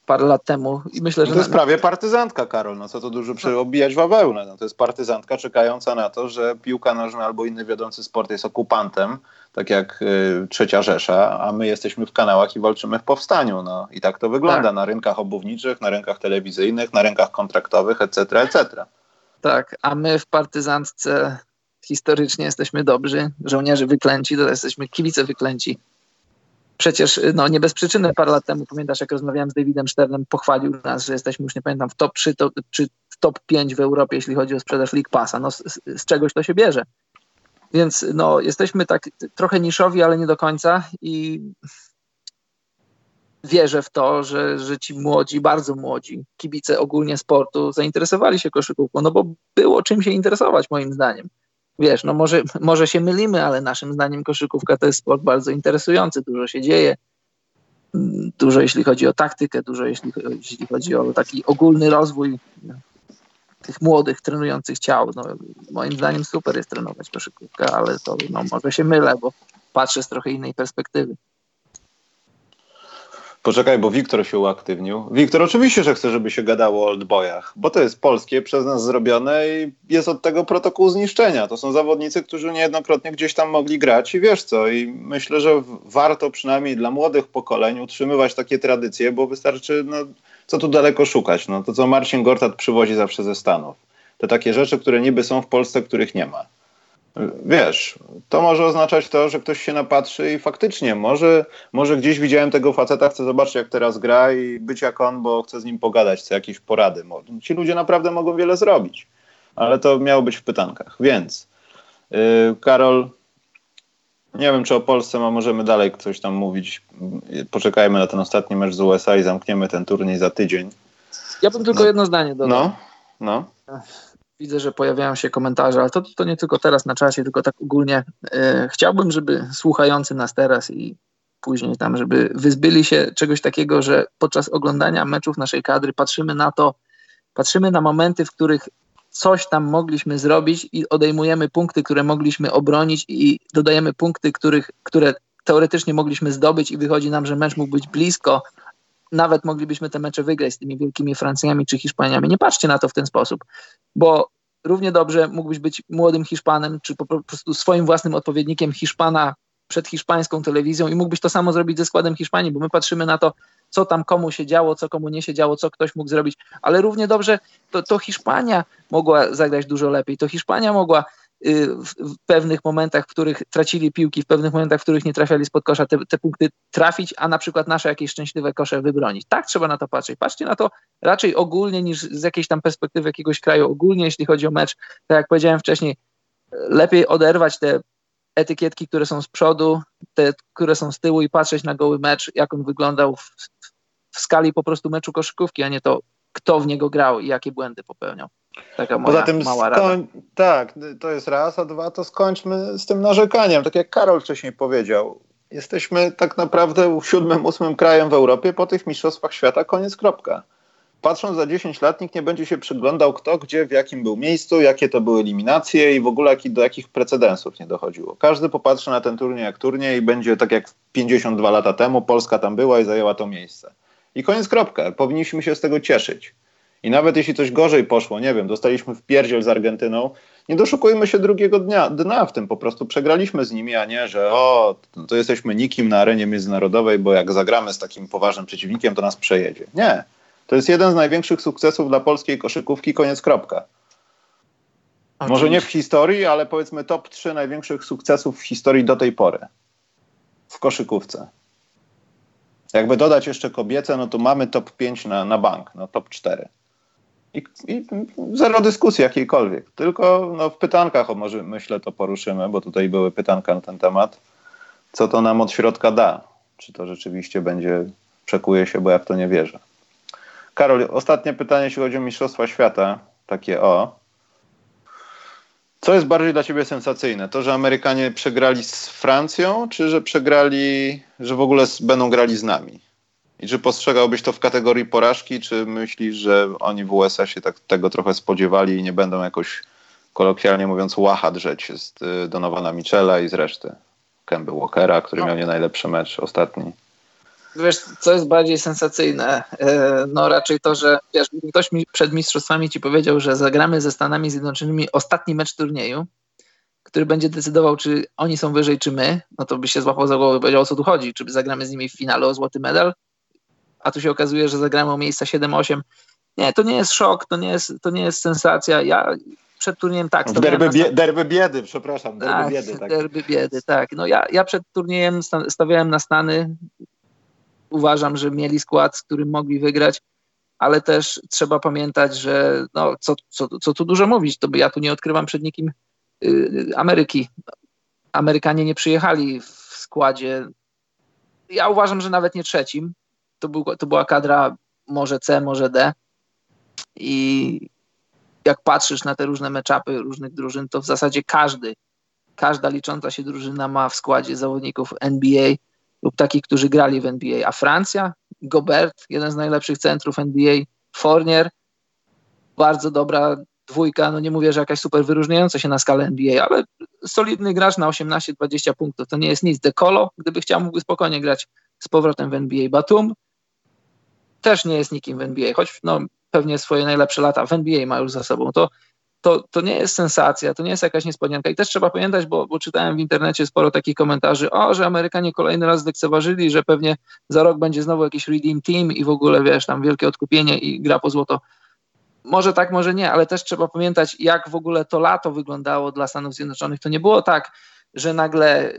parę lat temu i myślę, że... To jest prawie partyzantka, Karol, no co to dużo przy obijać bawełnę. No, to jest partyzantka czekająca na to, że piłka nożna albo inny wiodący sport jest okupantem, tak jak y, Trzecia Rzesza, a my jesteśmy w kanałach i walczymy w powstaniu. No. I tak to wygląda tak. na rynkach obuwniczych, na rynkach telewizyjnych, na rynkach kontraktowych, etc., etc. Tak, a my w partyzantce historycznie jesteśmy dobrzy, żołnierze wyklęci, to jesteśmy kibice wyklęci. Przecież no, nie bez przyczyny parę lat temu, pamiętasz, jak rozmawiałem z Davidem Sternem, pochwalił nas, że jesteśmy, już nie pamiętam, w top 3 to, czy w top 5 w Europie, jeśli chodzi o sprzedaż League Passa. No, z, z czegoś to się bierze. Więc no, jesteśmy tak trochę niszowi, ale nie do końca i wierzę w to, że, że ci młodzi, bardzo młodzi kibice ogólnie sportu zainteresowali się koszykówką, no bo było czym się interesować moim zdaniem wiesz, no może, może się mylimy, ale naszym zdaniem koszykówka to jest sport bardzo interesujący, dużo się dzieje, dużo jeśli chodzi o taktykę, dużo jeśli, jeśli chodzi o taki ogólny rozwój tych młodych, trenujących ciał. No, moim zdaniem super jest trenować koszykówkę, ale to no, może się mylę, bo patrzę z trochę innej perspektywy. Poczekaj, bo Wiktor się uaktywnił. Wiktor, oczywiście, że chce, żeby się gadało o oldboyach, bo to jest polskie, przez nas zrobione i jest od tego protokół zniszczenia. To są zawodnicy, którzy niejednokrotnie gdzieś tam mogli grać i wiesz co, i myślę, że warto przynajmniej dla młodych pokoleń utrzymywać takie tradycje, bo wystarczy, no, co tu daleko szukać, no, to co Marcin Gortat przywozi zawsze ze Stanów. Te takie rzeczy, które niby są w Polsce, których nie ma. Wiesz, to może oznaczać to, że ktoś się napatrzy i faktycznie może, może gdzieś widziałem tego faceta, chcę zobaczyć jak teraz gra i być jak on, bo chcę z nim pogadać, chcę jakieś porady. Ci ludzie naprawdę mogą wiele zrobić, ale to miało być w pytankach. Więc yy, Karol, nie wiem czy o Polsce ma, możemy dalej coś tam mówić. Poczekajmy na ten ostatni mecz z USA i zamkniemy ten turniej za tydzień. Ja bym tylko no. jedno zdanie dodał. No, no widzę, że pojawiają się komentarze, ale to, to nie tylko teraz na czasie, tylko tak ogólnie. E, chciałbym, żeby słuchający nas teraz i później tam, żeby wyzbyli się czegoś takiego, że podczas oglądania meczów naszej kadry patrzymy na to, patrzymy na momenty, w których coś tam mogliśmy zrobić i odejmujemy punkty, które mogliśmy obronić i dodajemy punkty, których, które teoretycznie mogliśmy zdobyć i wychodzi nam, że mecz mógł być blisko, nawet moglibyśmy te mecze wygrać z tymi wielkimi Francjami czy Hiszpaniami. Nie patrzcie na to w ten sposób, bo równie dobrze mógłbyś być młodym Hiszpanem, czy po prostu swoim własnym odpowiednikiem Hiszpana przed hiszpańską telewizją i mógłbyś to samo zrobić ze składem Hiszpanii, bo my patrzymy na to, co tam komu się działo, co komu nie się działo, co ktoś mógł zrobić, ale równie dobrze to, to Hiszpania mogła zagrać dużo lepiej, to Hiszpania mogła w, pewnych momentach, w których tracili piłki, w pewnych momentach, w których nie trafiali spod kosza, te, te punkty trafić, a na przykład nasze jakieś szczęśliwe kosze wybronić. Tak trzeba na to patrzeć. Patrzcie na to raczej ogólnie niż z jakiejś tam perspektywy jakiegoś kraju. Ogólnie, jeśli chodzi o mecz, tak jak powiedziałem wcześniej, lepiej oderwać te etykietki, które są z przodu, te, które są z tyłu i patrzeć na goły mecz, jak on wyglądał w, w skali po prostu meczu koszykówki, a nie to, kto w niego grał i jakie błędy popełniał. Taka moja Poza tym mała rada. Tak, to jest raz, a dwa to skończmy z tym narzekaniem. Tak jak Karol wcześniej powiedział, jesteśmy tak naprawdę siódmym, ósmym krajem w Europie po tych mistrzostwach świata, koniec kropka. Patrząc za 10 lat, nikt nie będzie się przyglądał, kto gdzie, w jakim był miejscu, jakie to były eliminacje i w ogóle jak, do jakich precedensów nie dochodziło. Każdy popatrzy na ten turniej jak turniej i będzie tak jak 52 lata temu, Polska tam była i zajęła to miejsce. I koniec kropka. Powinniśmy się z tego cieszyć. I nawet jeśli coś gorzej poszło, nie wiem, dostaliśmy w pierdziel z Argentyną, nie doszukujmy się drugiego dnia, dna w tym, po prostu przegraliśmy z nimi, a nie, że o, to jesteśmy nikim na arenie międzynarodowej, bo jak zagramy z takim poważnym przeciwnikiem, to nas przejedzie. Nie. To jest jeden z największych sukcesów dla polskiej koszykówki, koniec kropka. Może nie w historii, ale powiedzmy top 3 największych sukcesów w historii do tej pory. W koszykówce. Jakby dodać jeszcze kobiece, no to mamy top 5 na, na bank, no top 4. I, I, zero dyskusji jakiejkolwiek. Tylko no, w pytankach, o może myślę, to poruszymy, bo tutaj były pytanka na ten temat. Co to nam od środka da? Czy to rzeczywiście będzie, przekuje się, bo ja w to nie wierzę. Karol, ostatnie pytanie, jeśli chodzi o Mistrzostwa Świata. Takie o. Co jest bardziej dla ciebie sensacyjne? To, że Amerykanie przegrali z Francją, czy że przegrali, że w ogóle będą grali z nami? I czy postrzegałbyś to w kategorii porażki, czy myślisz, że oni w USA się tak, tego trochę spodziewali i nie będą jakoś, kolokwialnie mówiąc, łacha drzeć z y, Donowana Michela i z reszty? Kemby Walkera, który no. miał nie najlepszy mecz ostatni. Wiesz, co jest bardziej sensacyjne? E, no raczej to, że wiesz, ktoś mi przed mistrzostwami ci powiedział, że zagramy ze Stanami Zjednoczonymi ostatni mecz turnieju, który będzie decydował, czy oni są wyżej, czy my, no to by się złapał za głowę i powiedział, o co tu chodzi, czy zagramy z nimi w finale o złoty medal, a tu się okazuje, że zagramy o miejsca 7-8. Nie, to nie jest szok, to nie jest, to nie jest sensacja. Ja przed turniejem tak. Derby, bie, derby biedy, przepraszam, derby tak, biedy. Tak. Derby biedy, tak. No ja, ja przed turniejem stawiałem na Stany. Uważam, że mieli skład, z którym mogli wygrać, ale też trzeba pamiętać, że no, co, co, co tu dużo mówić, to ja tu nie odkrywam przed nikim yy, Ameryki. Amerykanie nie przyjechali w składzie. Ja uważam, że nawet nie trzecim. To, był, to była kadra może C, może D. I jak patrzysz na te różne meczapy różnych drużyn, to w zasadzie każdy, każda licząca się drużyna ma w składzie zawodników NBA lub takich, którzy grali w NBA. A Francja, Gobert, jeden z najlepszych centrów NBA, Fournier, bardzo dobra dwójka, no nie mówię, że jakaś super wyróżniająca się na skalę NBA, ale solidny gracz na 18-20 punktów, to nie jest nic. Decolo, gdyby chciał, mógłby spokojnie grać z powrotem w NBA. Batum też nie jest nikim w NBA, choć no, pewnie swoje najlepsze lata w NBA ma już za sobą. To, to, to nie jest sensacja, to nie jest jakaś niespodzianka. I też trzeba pamiętać, bo, bo czytałem w internecie sporo takich komentarzy, o, że Amerykanie kolejny raz zlekceważyli, że pewnie za rok będzie znowu jakiś Redeem Team i w ogóle, wiesz, tam wielkie odkupienie i gra po złoto. Może tak, może nie, ale też trzeba pamiętać, jak w ogóle to lato wyglądało dla Stanów Zjednoczonych. To nie było tak, że nagle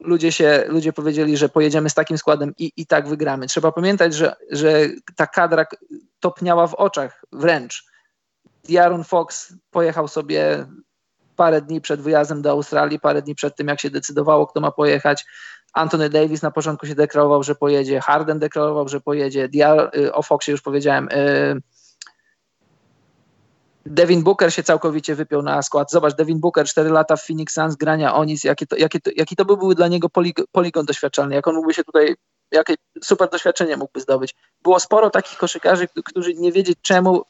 ludzie się, ludzie powiedzieli, że pojedziemy z takim składem i, i tak wygramy. Trzeba pamiętać, że, że ta kadra topniała w oczach wręcz. Jaron Fox pojechał sobie parę dni przed wyjazdem do Australii, parę dni przed tym, jak się decydowało, kto ma pojechać. Anthony Davis na początku się deklarował, że pojedzie, Harden deklarował, że pojedzie, Diar, y, o Foxie już powiedziałem, y, Devin Booker się całkowicie wypiął na skład. Zobacz, Devin Booker, 4 lata w Phoenix Suns, grania o nic, jakie to, jakie to, jaki to by był dla niego poligon doświadczalny, jak on mógłby się tutaj, jakie super doświadczenie mógłby zdobyć. Było sporo takich koszykarzy, którzy nie wiedzieć czemu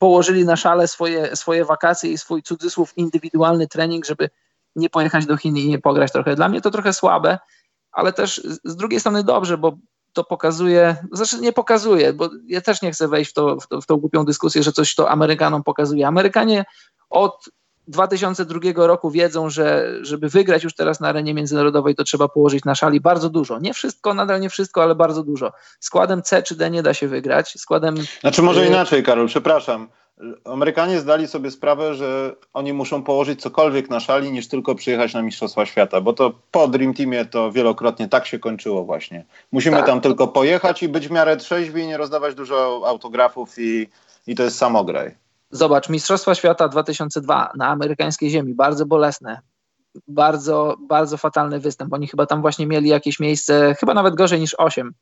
położyli na szale swoje, swoje wakacje i swój cudzysłów indywidualny trening, żeby nie pojechać do Chin i nie pograć trochę. Dla mnie to trochę słabe, ale też z drugiej strony dobrze, bo to pokazuje, znaczy nie pokazuje, bo ja też nie chcę wejść w, to, w, to, w tą głupią dyskusję, że coś to Amerykanom pokazuje. Amerykanie od 2002 roku wiedzą, że żeby wygrać już teraz na arenie międzynarodowej, to trzeba położyć na szali bardzo dużo. Nie wszystko, nadal nie wszystko, ale bardzo dużo. Składem C czy D nie da się wygrać. Składem. Znaczy, może y, inaczej, Karol, przepraszam. Amerykanie zdali sobie sprawę, że oni muszą położyć cokolwiek na szali, niż tylko przyjechać na Mistrzostwa Świata, bo to po Dream Teamie to wielokrotnie tak się kończyło właśnie. Musimy tak. tam tylko pojechać i być w miarę trzeźwi, nie rozdawać dużo autografów i, i to jest samograj. Zobacz, Mistrzostwa Świata 2002 na amerykańskiej ziemi, bardzo bolesne, bardzo, bardzo fatalny występ. Oni chyba tam właśnie mieli jakieś miejsce, chyba nawet gorzej niż 8.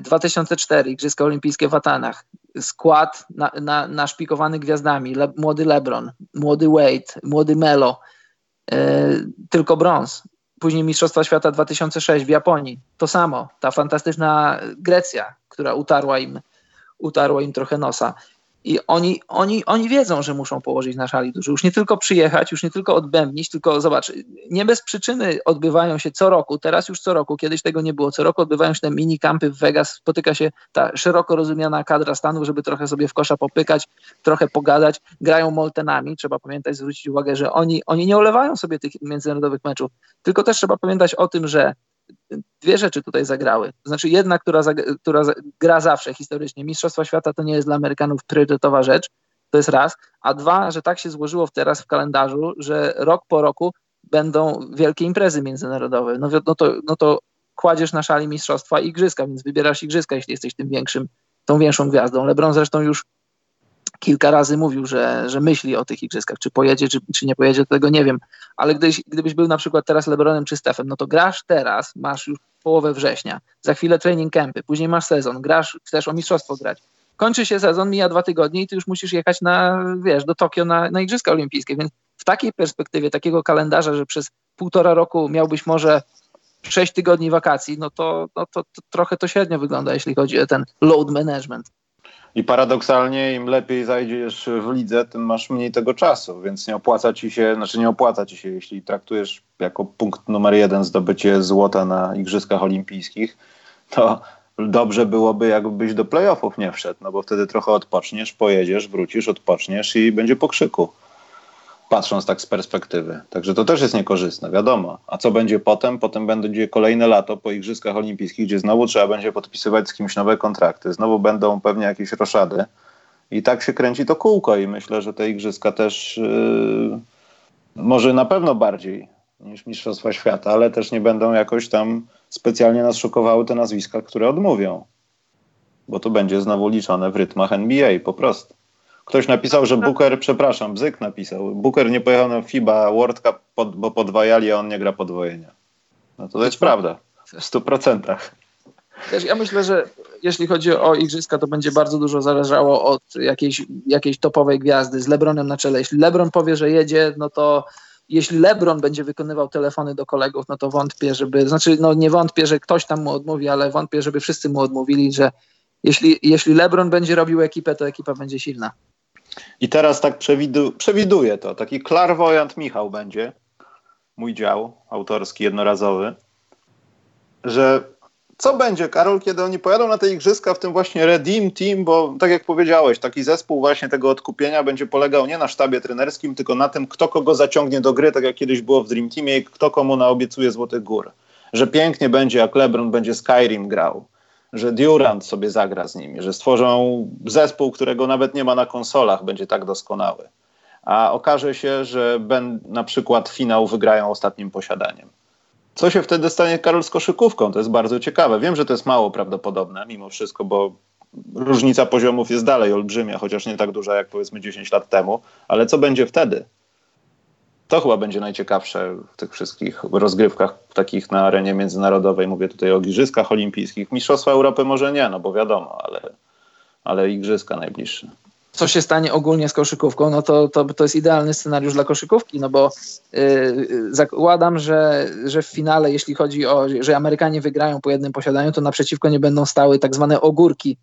2004 e, Igrzyska Olimpijskie w Atanach. Skład na, na, gwiazdami. Le, młody LeBron, młody Wade, młody Melo. E, tylko brąz. Później Mistrzostwa Świata 2006 w Japonii. To samo. Ta fantastyczna Grecja, która utarła im, utarła im trochę nosa. I oni, oni, oni wiedzą, że muszą położyć na szali dużo. Już nie tylko przyjechać, już nie tylko odbębnić, tylko zobacz, nie bez przyczyny odbywają się co roku, teraz już co roku, kiedyś tego nie było, co roku odbywają się te mini kampy w Vegas, spotyka się ta szeroko rozumiana kadra Stanów, żeby trochę sobie w kosza popykać, trochę pogadać, grają moltenami, trzeba pamiętać, zwrócić uwagę, że oni, oni nie olewają sobie tych międzynarodowych meczów, tylko też trzeba pamiętać o tym, że dwie rzeczy tutaj zagrały. Znaczy jedna, która, która gra zawsze historycznie. Mistrzostwa Świata to nie jest dla Amerykanów priorytetowa rzecz, to jest raz. A dwa, że tak się złożyło teraz w kalendarzu, że rok po roku będą wielkie imprezy międzynarodowe. No, no, to, no to kładziesz na szali mistrzostwa igrzyska, więc wybierasz igrzyska, jeśli jesteś tym większym, tą większą gwiazdą. LeBron zresztą już kilka razy mówił, że, że myśli o tych igrzyskach, czy pojedzie, czy, czy nie pojedzie, tego nie wiem, ale gdybyś, gdybyś był na przykład teraz Lebronem czy Stefem, no to grasz teraz, masz już połowę września, za chwilę training campy, później masz sezon, grasz, chcesz o mistrzostwo grać, kończy się sezon, mija dwa tygodnie i ty już musisz jechać na, wiesz, do Tokio na, na Igrzyska Olimpijskie, więc w takiej perspektywie, takiego kalendarza, że przez półtora roku miałbyś może 6 tygodni wakacji, no to, no to, to trochę to średnio wygląda, jeśli chodzi o ten load management. I paradoksalnie im lepiej zajdziesz w lidze, tym masz mniej tego czasu, więc nie opłaca ci się, znaczy nie opłaca ci się, jeśli traktujesz jako punkt numer jeden zdobycie złota na Igrzyskach Olimpijskich, to dobrze byłoby, jakbyś do playoffów nie wszedł, no bo wtedy trochę odpoczniesz, pojedziesz, wrócisz, odpoczniesz i będzie po krzyku. Patrząc tak z perspektywy. Także to też jest niekorzystne, wiadomo. A co będzie potem? Potem będzie kolejne lato po Igrzyskach Olimpijskich, gdzie znowu trzeba będzie podpisywać z kimś nowe kontrakty. Znowu będą pewnie jakieś roszady. I tak się kręci to kółko i myślę, że te Igrzyska też yy, może na pewno bardziej niż Mistrzostwa Świata, ale też nie będą jakoś tam specjalnie nas szokowały te nazwiska, które odmówią. Bo to będzie znowu liczone w rytmach NBA po prostu. Ktoś napisał, że Booker, przepraszam, Bzyk napisał, Booker nie pojechał na FIBA World Cup, pod, bo podwajali, a on nie gra podwojenia. No to, jest prawda, w stu procentach. Wiesz, ja myślę, że jeśli chodzi o igrzyska, to będzie bardzo dużo zależało od jakiejś, jakiejś topowej gwiazdy z Lebronem na czele. Jeśli Lebron powie, że jedzie, no to jeśli LeBron będzie wykonywał telefony do kolegów, no to wątpię, żeby, znaczy no nie wątpię, że ktoś tam mu odmówi, ale wątpię, żeby wszyscy mu odmówili, że jeśli, jeśli LeBron będzie robił ekipę, to ekipa będzie silna. I teraz tak przewidu, przewiduję to, taki klarwojant Michał będzie, mój dział autorski, jednorazowy, że co będzie, Karol, kiedy oni pojadą na te igrzyska w tym właśnie Redeem Team, bo tak jak powiedziałeś, taki zespół właśnie tego odkupienia będzie polegał nie na sztabie trenerskim, tylko na tym, kto kogo zaciągnie do gry, tak jak kiedyś było w Dream Teamie i kto komu naobiecuje Złotych Gór. Że pięknie będzie, jak LeBron będzie Skyrim grał, że Durant sobie zagra z nimi, że stworzą zespół, którego nawet nie ma na konsolach, będzie tak doskonały. A okaże się, że ben, na przykład finał wygrają ostatnim posiadaniem co się wtedy stanie, Karol, z koszykówką? To jest bardzo ciekawe. Wiem, że to jest mało prawdopodobne mimo wszystko, bo różnica poziomów jest dalej olbrzymia, chociaż nie tak duża jak powiedzmy 10 lat temu, ale co będzie wtedy? To chyba będzie najciekawsze w tych wszystkich rozgrywkach takich na arenie międzynarodowej. Mówię tutaj o Igrzyskach Olimpijskich. Mistrzostwa Europy może nie, no bo wiadomo, ale, ale Igrzyska najbliższe co się stanie ogólnie z koszykówką, no to, to, to jest idealny scenariusz dla koszykówki, no bo yy, zakładam, że, że w finale, jeśli chodzi o, że Amerykanie wygrają po jednym posiadaniu, to naprzeciwko nie będą stały tak zwane ogórki,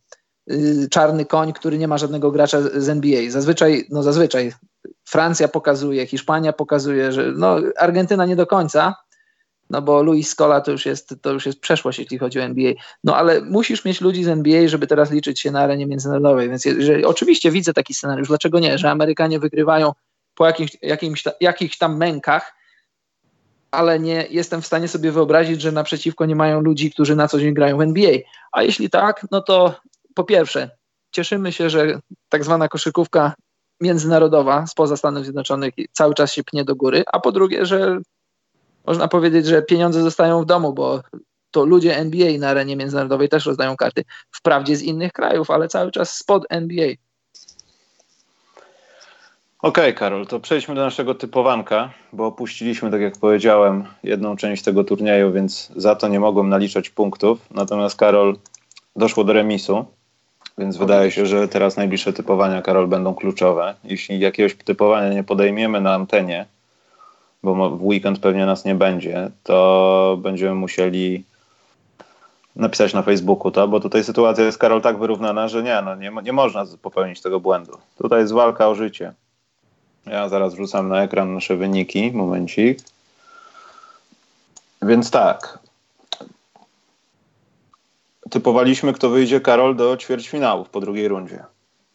yy, czarny koń, który nie ma żadnego gracza z NBA. Zazwyczaj, no zazwyczaj Francja pokazuje, Hiszpania pokazuje, że no Argentyna nie do końca, no bo Luis Scola to już jest, to już jest przeszłość, jeśli chodzi o NBA. No ale musisz mieć ludzi z NBA, żeby teraz liczyć się na arenie międzynarodowej, więc jeżeli, oczywiście widzę taki scenariusz, dlaczego nie, że Amerykanie wygrywają po jakimś, jakimś, jakichś tam mękach, ale nie jestem w stanie sobie wyobrazić, że naprzeciwko nie mają ludzi, którzy na co dzień grają w NBA. A jeśli tak, no to po pierwsze, cieszymy się, że tak zwana koszykówka międzynarodowa spoza Stanów Zjednoczonych cały czas się pnie do góry, a po drugie, że można powiedzieć, że pieniądze zostają w domu, bo to ludzie NBA na arenie międzynarodowej też rozdają karty. Wprawdzie z innych krajów, ale cały czas spod NBA. Okej, okay, Karol, to przejdźmy do naszego typowanka, bo opuściliśmy, tak jak powiedziałem, jedną część tego turnieju, więc za to nie mogłem naliczać punktów. Natomiast, Karol, doszło do remisu, więc wydaje się, że teraz najbliższe typowania, Karol, będą kluczowe. Jeśli jakiegoś typowania nie podejmiemy na antenie, bo w weekend pewnie nas nie będzie, to będziemy musieli napisać na Facebooku to, bo tutaj sytuacja jest, Karol, tak wyrównana, że nie, no nie, nie można popełnić tego błędu. Tutaj jest walka o życie. Ja zaraz wrzucam na ekran nasze wyniki, momencik. Więc tak. Typowaliśmy, kto wyjdzie, Karol, do ćwierćfinałów po drugiej rundzie.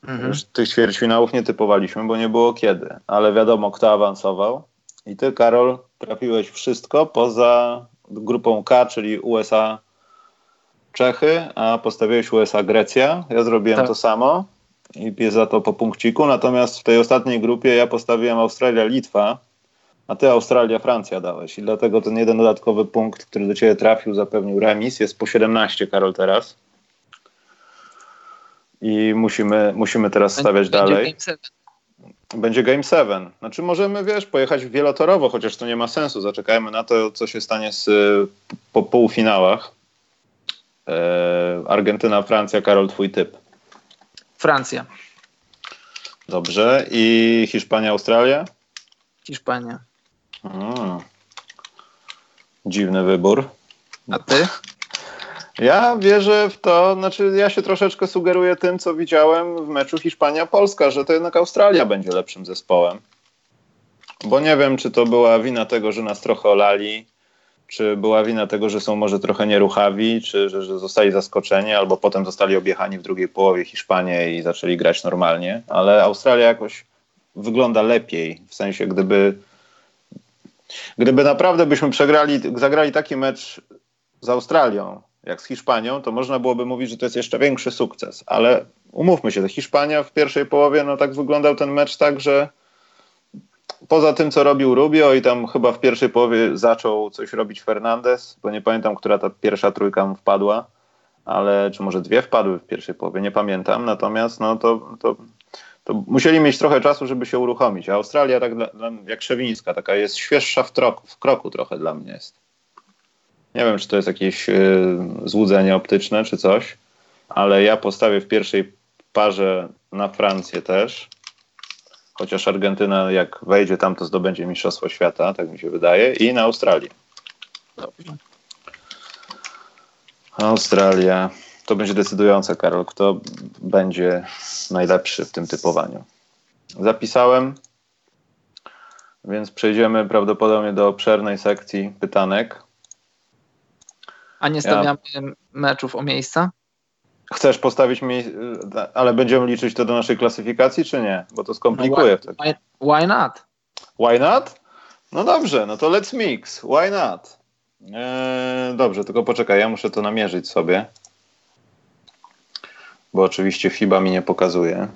Mhm. Tych ćwierćfinałów nie typowaliśmy, bo nie było kiedy, ale wiadomo, kto awansował. I ty, Karol, trafiłeś wszystko poza grupą K, czyli USA, Czechy, a postawiłeś USA, Grecja. Ja zrobiłem tak. to samo i jest za to po punkciku. Natomiast w tej ostatniej grupie ja postawiłem Australia, Litwa, a ty Australia, Francja dałeś. I dlatego ten jeden dodatkowy punkt, który do ciebie trafił, zapewnił remis. Jest po 17, Karol, teraz. I musimy, musimy teraz stawiać Będzie dalej będzie Game 7. Znaczy możemy, wiesz, pojechać wielotorowo, chociaż to nie ma sensu. Zaczekajmy na to, co się stanie z, po półfinałach. E, Argentyna, Francja. Karol, twój typ. Francja. Dobrze. I Hiszpania, Australia? Hiszpania. Hmm. Dziwny wybór. A ty? Ja wierzę w to, znaczy ja się troszeczkę sugeruję tym, co widziałem w meczu Hiszpania-Polska, że to jednak Australia będzie lepszym zespołem. Bo nie wiem, czy to była wina tego, że nas trochę olali, czy była wina tego, że są może trochę nieruchawi, czy że, że zostali zaskoczeni, albo potem zostali objechani w drugiej połowie Hiszpanie i zaczęli grać normalnie, ale Australia jakoś wygląda lepiej, w sensie gdyby gdyby naprawdę byśmy przegrali, zagrali taki mecz z Australią, jak z Hiszpanią, to można byłoby mówić, że to jest jeszcze większy sukces, ale umówmy się, Hiszpania w pierwszej połowie, no tak wyglądał ten mecz tak, że poza tym, co robił Rubio i tam chyba w pierwszej połowie zaczął coś robić Fernandez, bo nie pamiętam, która ta pierwsza trójka mu wpadła, ale czy może dwie wpadły w pierwszej połowie, nie pamiętam, natomiast no to, to, to musieli mieć trochę czasu, żeby się uruchomić, a Australia tak dla, jak Szewińska, taka jest świeższa w, troku, w kroku trochę dla mnie jest. Nie wiem, czy to jest jakieś y, złudzenie optyczne, czy coś, ale ja postawię w pierwszej parze na Francję też. Chociaż Argentyna, jak wejdzie tam, to zdobędzie Mistrzostwo Świata, tak mi się wydaje, i na Australię. Dobrze. Australia. To będzie decydujące, Karol, kto będzie najlepszy w tym typowaniu. Zapisałem, więc przejdziemy prawdopodobnie do obszernej sekcji pytanek. A nie stawiamy ja... meczów o miejsca? Chcesz postawić mi, ale będziemy liczyć to do naszej klasyfikacji, czy nie? Bo to skomplikuje. No why, why not? Why not? No dobrze, no to let's mix. Why not? Eee, dobrze, tylko poczekaj, ja muszę to namierzyć sobie. Bo oczywiście FIBA mi nie pokazuje.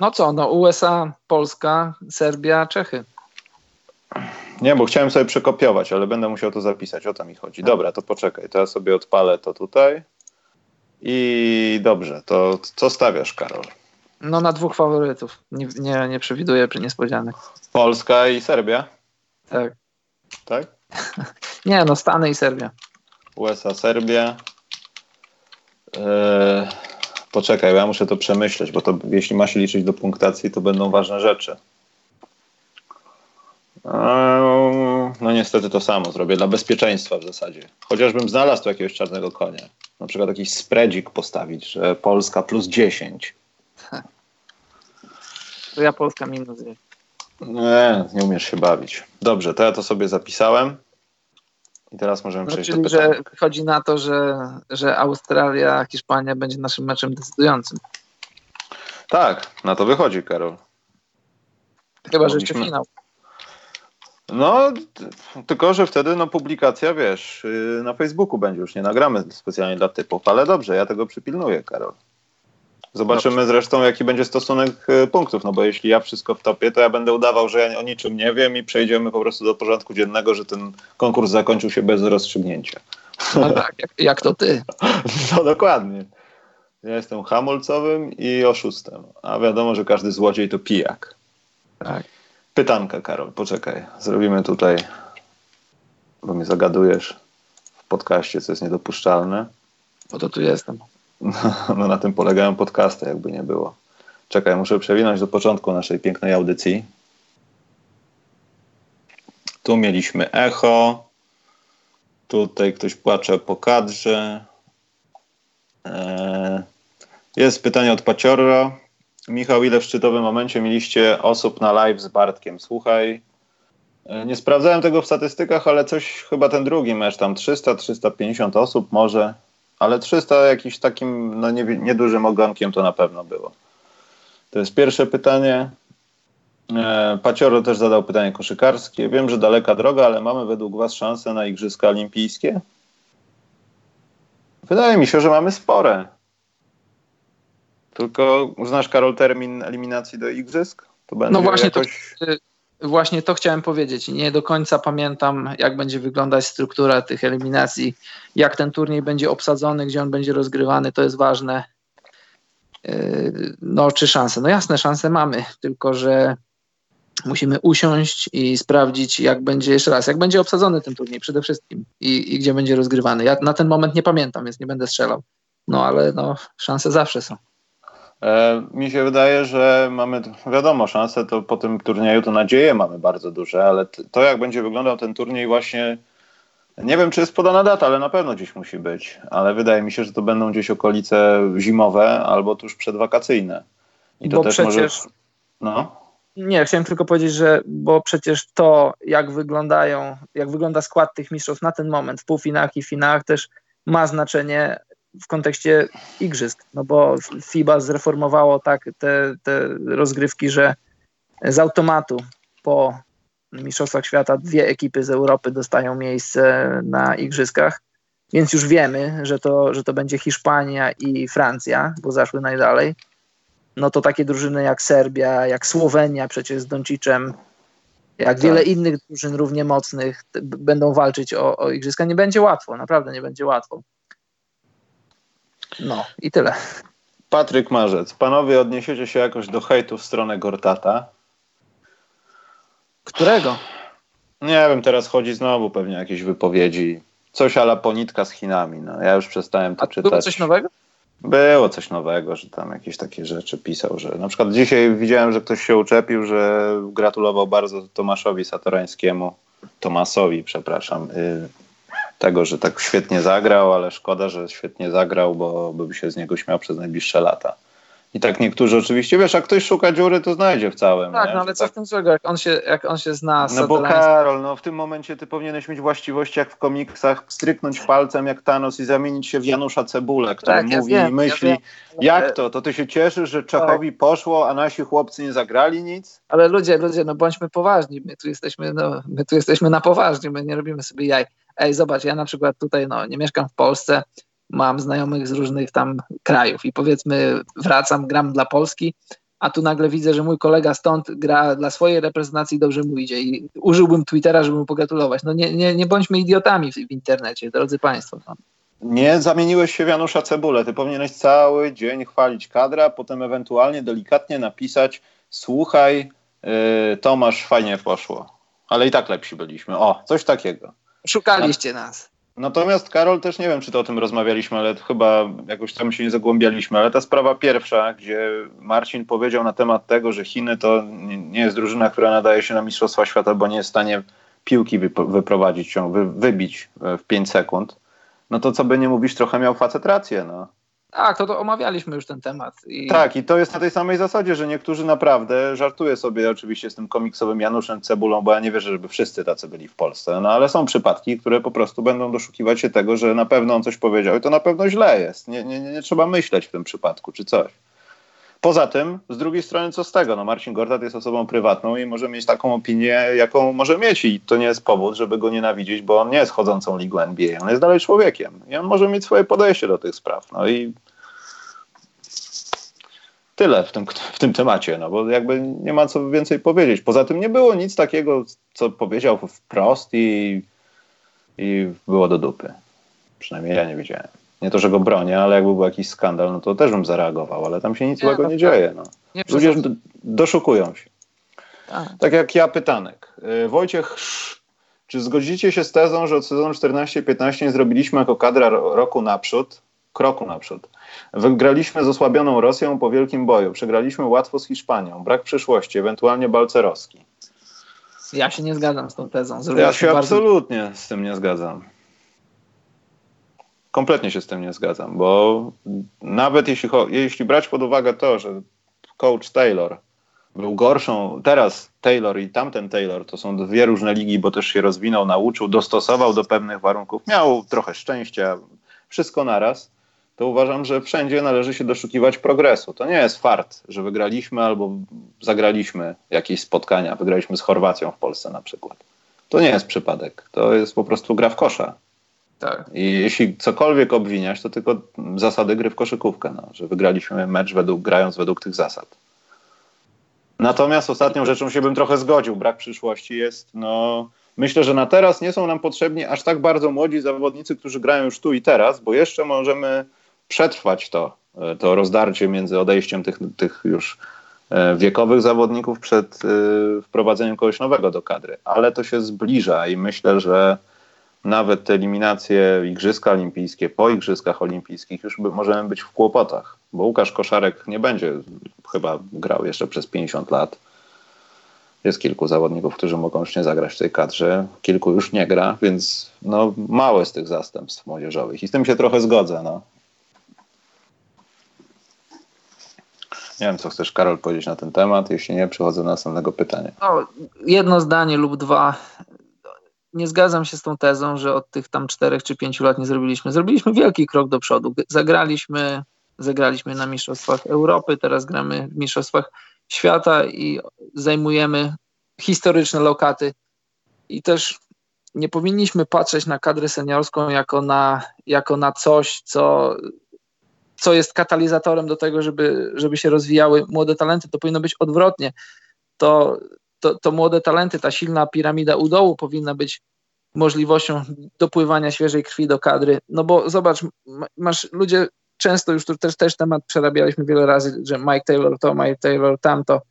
No co, no USA, Polska, Serbia, Czechy. Nie, bo chciałem sobie przekopiować, ale będę musiał to zapisać. O to mi chodzi. Dobra, to poczekaj. To ja sobie odpalę to tutaj. I dobrze, to co stawiasz, Karol? No na dwóch faworytów. Nie, nie, nie przewiduję niespodzianek. Polska i Serbia? Tak. Tak? nie, no Stany i Serbia. USA, Serbia. Eee, poczekaj, ja muszę to przemyśleć, bo to jeśli ma się liczyć do punktacji, to będą ważne rzeczy. No niestety to samo zrobię dla bezpieczeństwa w zasadzie. Chociażbym znalazł tu jakiegoś czarnego konia. Na przykład jakiś spreadzik postawić, że Polska plus 10. To ja Polska minus 10. Nie, nie umiesz się bawić. Dobrze, to ja to sobie zapisałem. I teraz możemy no, przejść czyli, do pytania. że chodzi na to, że, że Australia, Hiszpania będzie naszym meczem decydującym. Tak, na to wychodzi, Karol. Chyba, że jeszcze finał. No, tylko że wtedy no, publikacja, wiesz, y, na Facebooku będzie już, nie nagramy specjalnie dla typów, ale dobrze, ja tego przypilnuję, Karol. Zobaczymy dobrze. zresztą, jaki będzie stosunek y, punktów, no bo jeśli ja wszystko wtopię, to ja będę udawał, że ja o niczym nie wiem i przejdziemy po prostu do porządku dziennego, że ten konkurs zakończył się bez rozstrzygnięcia. No tak, jak, jak to ty. No dokładnie. Ja jestem hamulcowym i oszustem, a wiadomo, że każdy złodziej to pijak. Tak. Pytanka, Karol, poczekaj. Zrobimy tutaj, bo mnie zagadujesz w podcaście, co jest niedopuszczalne. Po to tu jestem. No na tym polegają podcasty, jakby nie było. Czekaj, muszę przewinąć do początku naszej pięknej audycji. Tu mieliśmy echo. Tutaj ktoś płacze po kadrze. Eee, jest pytanie od Paciorro. Michał, ile w szczytowym momencie mieliście osób na live z Bartkiem? Słuchaj, e, nie sprawdzałem tego w statystykach, ale coś chyba ten drugi mecz, tam 300-350 osób może, ale 300 jakiś takim no nie, niedużym ogonkiem to na pewno było. To jest pierwsze pytanie. E, Pacioro też zadał pytanie koszykarskie. Wiem, że daleka droga, ale mamy według Was szansę na Igrzyska Olimpijskie? Wydaje mi się, że mamy spore. Tylko znasz, Karol, termin eliminacji do igrzysk? To będzie no właśnie, jakoś... to, właśnie to chciałem powiedzieć. Nie do końca pamiętam, jak będzie wyglądać struktura tych eliminacji, jak ten turniej będzie obsadzony, gdzie on będzie rozgrywany, to jest ważne. Y, no, czy szanse? No jasne, szanse mamy, tylko że musimy usiąść i sprawdzić, jak będzie, jeszcze raz, jak będzie obsadzony ten turniej przede wszystkim i, i gdzie będzie rozgrywany. Ja na ten moment nie pamiętam, więc nie będę strzelał. No ale no, szanse zawsze są. E, mi się wydaje, że mamy, wiadomo, szanse to po tym turnieju to nadzieje mamy bardzo duże, ale to jak będzie wyglądał ten turniej właśnie Nie wiem, czy jest podana data, ale na pewno gdzieś musi być. Ale wydaje mi się, że to będą gdzieś okolice zimowe albo tuż przedwakacyjne. I to Bo też przecież... może. No. Nie, chciałem tylko powiedzieć, że bo przecież to, jak wyglądają, jak wygląda skład tych mistrzostw na ten moment w półfinałach i finałach też ma znaczenie w kontekście igrzysk, no bo FIBA zreformowało tak te, te rozgrywki, że z automatu po Mistrzostwach Świata dwie ekipy z Europy dostają miejsce na igrzyskach, więc już wiemy, że to, że to będzie Hiszpania i Francja, bo zaszły najdalej. No to takie drużyny jak Serbia, jak Słowenia przecież z Doncicem, jak tak. wiele innych drużyn równie mocnych będą walczyć o, o igrzyska. Nie będzie łatwo, naprawdę nie będzie łatwo. No i tyle. Patryk Marzec, panowie odniesiecie się jakoś do hejtu w stronę Gortata? Którego? Nie wiem, teraz chodzi znowu pewnie jakieś wypowiedzi. Coś ala ponitka z Chinami. No, ja już przestałem to A czytać. Było coś nowego? Było coś nowego, że tam jakieś takie rzeczy pisał, że na przykład dzisiaj widziałem, że ktoś się uczepił, że gratulował bardzo Tomaszowi Satorańskiemu, Tomasowi, przepraszam, y, tego, że tak świetnie zagrał, ale szkoda, że świetnie zagrał, bo by się z niego śmiał przez najbliższe lata. I tak niektórzy oczywiście, wiesz, jak ktoś szuka dziury, to znajdzie w całym. Tak, nie? no ale co tak... w tym złego, jak on się, jak on się zna No bo Karol, no w tym momencie ty powinieneś mieć właściwości jak w komiksach, stryknąć palcem jak Thanos i zamienić się w Janusza Cebulę, który tak, mówi ja wiem, i myśli, ja jak to? To ty się cieszysz, że Czechowi tak. poszło, a nasi chłopcy nie zagrali nic? Ale ludzie, ludzie, no bądźmy poważni, my tu jesteśmy, no, my tu jesteśmy na poważnie, my nie robimy sobie jaj. Ej, zobacz, ja na przykład tutaj, no, nie mieszkam w Polsce, mam znajomych z różnych tam krajów i powiedzmy wracam, gram dla Polski, a tu nagle widzę, że mój kolega stąd gra dla swojej reprezentacji dobrze mu idzie i użyłbym Twittera, żeby mu pogratulować. No nie, nie, nie bądźmy idiotami w, w internecie, drodzy Państwo. No. Nie zamieniłeś się w Janusza Cebulę. Ty powinieneś cały dzień chwalić kadra, potem ewentualnie delikatnie napisać słuchaj, yy, Tomasz, fajnie poszło. Ale i tak lepsi byliśmy. O, coś takiego. Szukaliście nas. Natomiast Karol, też nie wiem, czy to o tym rozmawialiśmy, ale chyba jakoś tam się nie zagłębialiśmy, ale ta sprawa pierwsza, gdzie Marcin powiedział na temat tego, że Chiny to nie jest drużyna, która nadaje się na Mistrzostwa Świata, bo nie jest w stanie piłki wyprowadzić ją, wybić w 5 sekund, no to co by nie mówić, trochę miał facet rację, no. Tak, to, to omawialiśmy już ten temat. I... Tak, i to jest na tej samej zasadzie, że niektórzy naprawdę, żartuję sobie oczywiście z tym komiksowym Januszem Cebulą, bo ja nie wierzę, żeby wszyscy tacy byli w Polsce, no ale są przypadki, które po prostu będą doszukiwać się tego, że na pewno on coś powiedział i to na pewno źle jest. Nie, nie, nie, trzeba myśleć w tym przypadku, czy coś. Poza tym, z drugiej strony, co z tego? No Marcin Gortat jest osobą prywatną i może mieć taką opinię, jaką może mieć i to nie jest powód, żeby go nienawidzić, bo on nie jest chodzącą ligą NBA, on jest dalej człowiekiem i on może mieć swoje podejście do tych spraw. No i tyle w tym, w tym temacie, no bo jakby nie ma co więcej powiedzieć. Poza tym nie było nic takiego, co powiedział wprost i, i było do dupy. Przynajmniej ja nie widziałem. Nie to, że go bronię, ale jakby był jakiś skandal, no to też bym zareagował, ale tam się nic nie, złego no nie dzieje. No. Nie Ludzie doszukują się. Tak. tak jak ja pytanek. Y, Wojciech, czy zgodzicie się z tezą, że od sezonu 14-15 nie zrobiliśmy jako kadra roku naprzód, kroku naprzód? Wygraliśmy z osłabioną Rosją po wielkim boju. Przegraliśmy łatwo z Hiszpanią. Brak przyszłości, ewentualnie Balcerowski. Ja się nie zgadzam z tą tezą. ja się bardzo... absolutnie z tym nie zgadzam. Kompletnie się z tym nie zgadzam, bo nawet jeśli, jeśli brać pod uwagę to, że coach Taylor był gorszą, teraz Taylor i tamten Taylor to są dwie różne ligi, bo też się rozwinął, nauczył, dostosował do pewnych warunków, miał trochę szczęścia, wszystko naraz to uważam, że wszędzie należy się doszukiwać progresu. To nie jest fart, że wygraliśmy albo zagraliśmy jakieś spotkania. Wygraliśmy z Chorwacją w Polsce na przykład. To nie jest przypadek. To jest po prostu gra w kosza. Tak. I jeśli cokolwiek obwiniać, to tylko zasady gry w koszykówkę, no, że wygraliśmy mecz według, grając według tych zasad. Natomiast ostatnią rzeczą się bym trochę zgodził. Brak przyszłości jest, no, myślę, że na teraz nie są nam potrzebni aż tak bardzo młodzi zawodnicy, którzy grają już tu i teraz, bo jeszcze możemy przetrwać to, e, to rozdarcie między odejściem tych, tych już e, wiekowych zawodników przed e, wprowadzeniem kogoś nowego do kadry. Ale to się zbliża i myślę, że nawet te eliminacje Igrzyska Olimpijskie, po Igrzyskach Olimpijskich już by, możemy być w kłopotach, bo Łukasz Koszarek nie będzie chyba grał jeszcze przez 50 lat. jest kilku zawodników, którzy mogą już nie zagrać w tej kadrze, kilku już nie gra, więc no, małe z tych zastępstw młodzieżowych i z tym się trochę zgodzę. No. Nie wiem, co chcesz, Karol, powiedzieć na ten temat. Jeśli nie, przechodzę do następnego pytania. No, jedno zdanie lub dwa. Nie zgadzam się z tą tezą, że od tych tam czterech czy pięciu lat nie zrobiliśmy. Zrobiliśmy wielki krok do przodu. Zagraliśmy, zagraliśmy na Mistrzostwach Europy, teraz gramy w Mistrzostwach Świata i zajmujemy historyczne lokaty. I też nie powinniśmy patrzeć na kadrę seniorską jako na, jako na coś, co co jest katalizatorem do tego, żeby, żeby się rozwijały młode talenty. To powinno być odwrotnie. To, to, to młode talenty, ta silna piramida u dołu powinna być możliwością dopływania świeżej krwi do kadry. No bo zobacz, masz ludzie, często już tu też, też temat przerabialiśmy wiele razy, że Mike Taylor to, Mike Taylor tamto.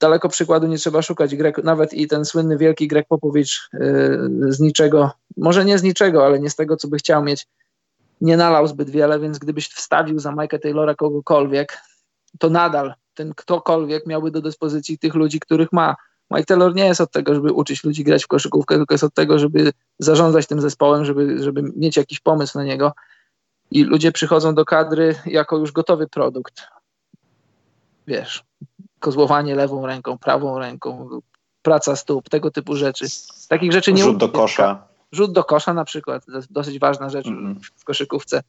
Daleko przykładu nie trzeba szukać. Grek, nawet i ten słynny wielki Grek Popowicz yy, z niczego, może nie z niczego, ale nie z tego, co by chciał mieć, nie nalał zbyt wiele, więc gdybyś wstawił za Mike'a Taylora kogokolwiek, to nadal ten ktokolwiek miałby do dyspozycji tych ludzi, których ma. Mike Taylor nie jest od tego, żeby uczyć ludzi grać w koszykówkę, tylko jest od tego, żeby zarządzać tym zespołem, żeby, żeby mieć jakiś pomysł na niego. I ludzie przychodzą do kadry jako już gotowy produkt. Wiesz, kozłowanie lewą ręką, prawą ręką, praca stóp, tego typu rzeczy. Takich rzeczy nie Rzut do kosza. Rzut do kosza na przykład, to jest dosyć ważna rzecz mm. w koszykówce.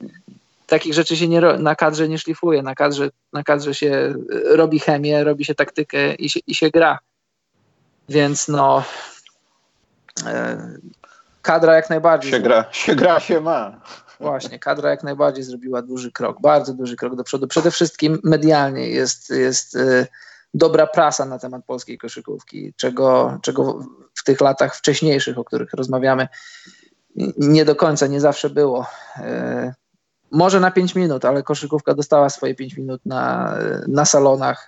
Takich rzeczy się nie, na kadrze nie szlifuje, na kadrze, na kadrze się e, robi chemię, robi się taktykę i się, i się gra. Więc no, e, kadra jak najbardziej. Się gra, się gra, się ma. Właśnie, kadra jak najbardziej zrobiła duży krok, bardzo duży krok do przodu. Przede wszystkim medialnie jest, jest e, dobra prasa na temat polskiej koszykówki, czego, czego w tych latach wcześniejszych, o których rozmawiamy, nie do końca, nie zawsze było. Może na 5 minut, ale koszykówka dostała swoje 5 minut na, na salonach,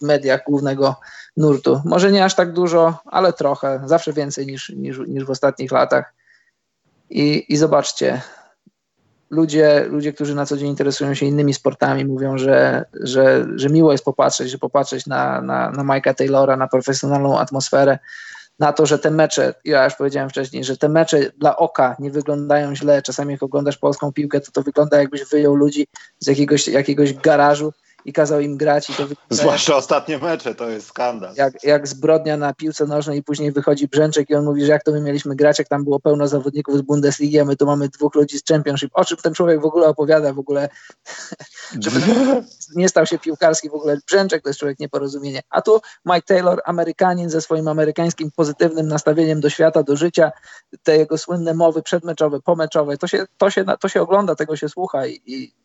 w mediach głównego nurtu. Może nie aż tak dużo, ale trochę, zawsze więcej niż, niż, niż w ostatnich latach. I, i zobaczcie, ludzie, ludzie, którzy na co dzień interesują się innymi sportami, mówią, że, że, że miło jest popatrzeć, że popatrzeć na, na, na Mike'a Taylora, na profesjonalną atmosferę, na to, że te mecze, ja już powiedziałem wcześniej, że te mecze dla oka nie wyglądają źle. Czasami jak oglądasz polską piłkę, to to wygląda jakbyś wyjął ludzi z jakiegoś, jakiegoś garażu i kazał im grać. I to Zwłaszcza ostatnie mecze, to jest skandal. Jak, jak zbrodnia na piłce nożnej i później wychodzi Brzęczek i on mówi, że jak to my mieliśmy grać, jak tam było pełno zawodników z Bundesligi, a my tu mamy dwóch ludzi z Championship. O czym ten człowiek w ogóle opowiada, w ogóle, żeby nie stał się piłkarski w ogóle. Brzęczek to jest człowiek nieporozumienie. A tu Mike Taylor, Amerykanin ze swoim amerykańskim pozytywnym nastawieniem do świata, do życia, te jego słynne mowy przedmeczowe, pomeczowe, to się, to się, to się ogląda, tego się słucha i, i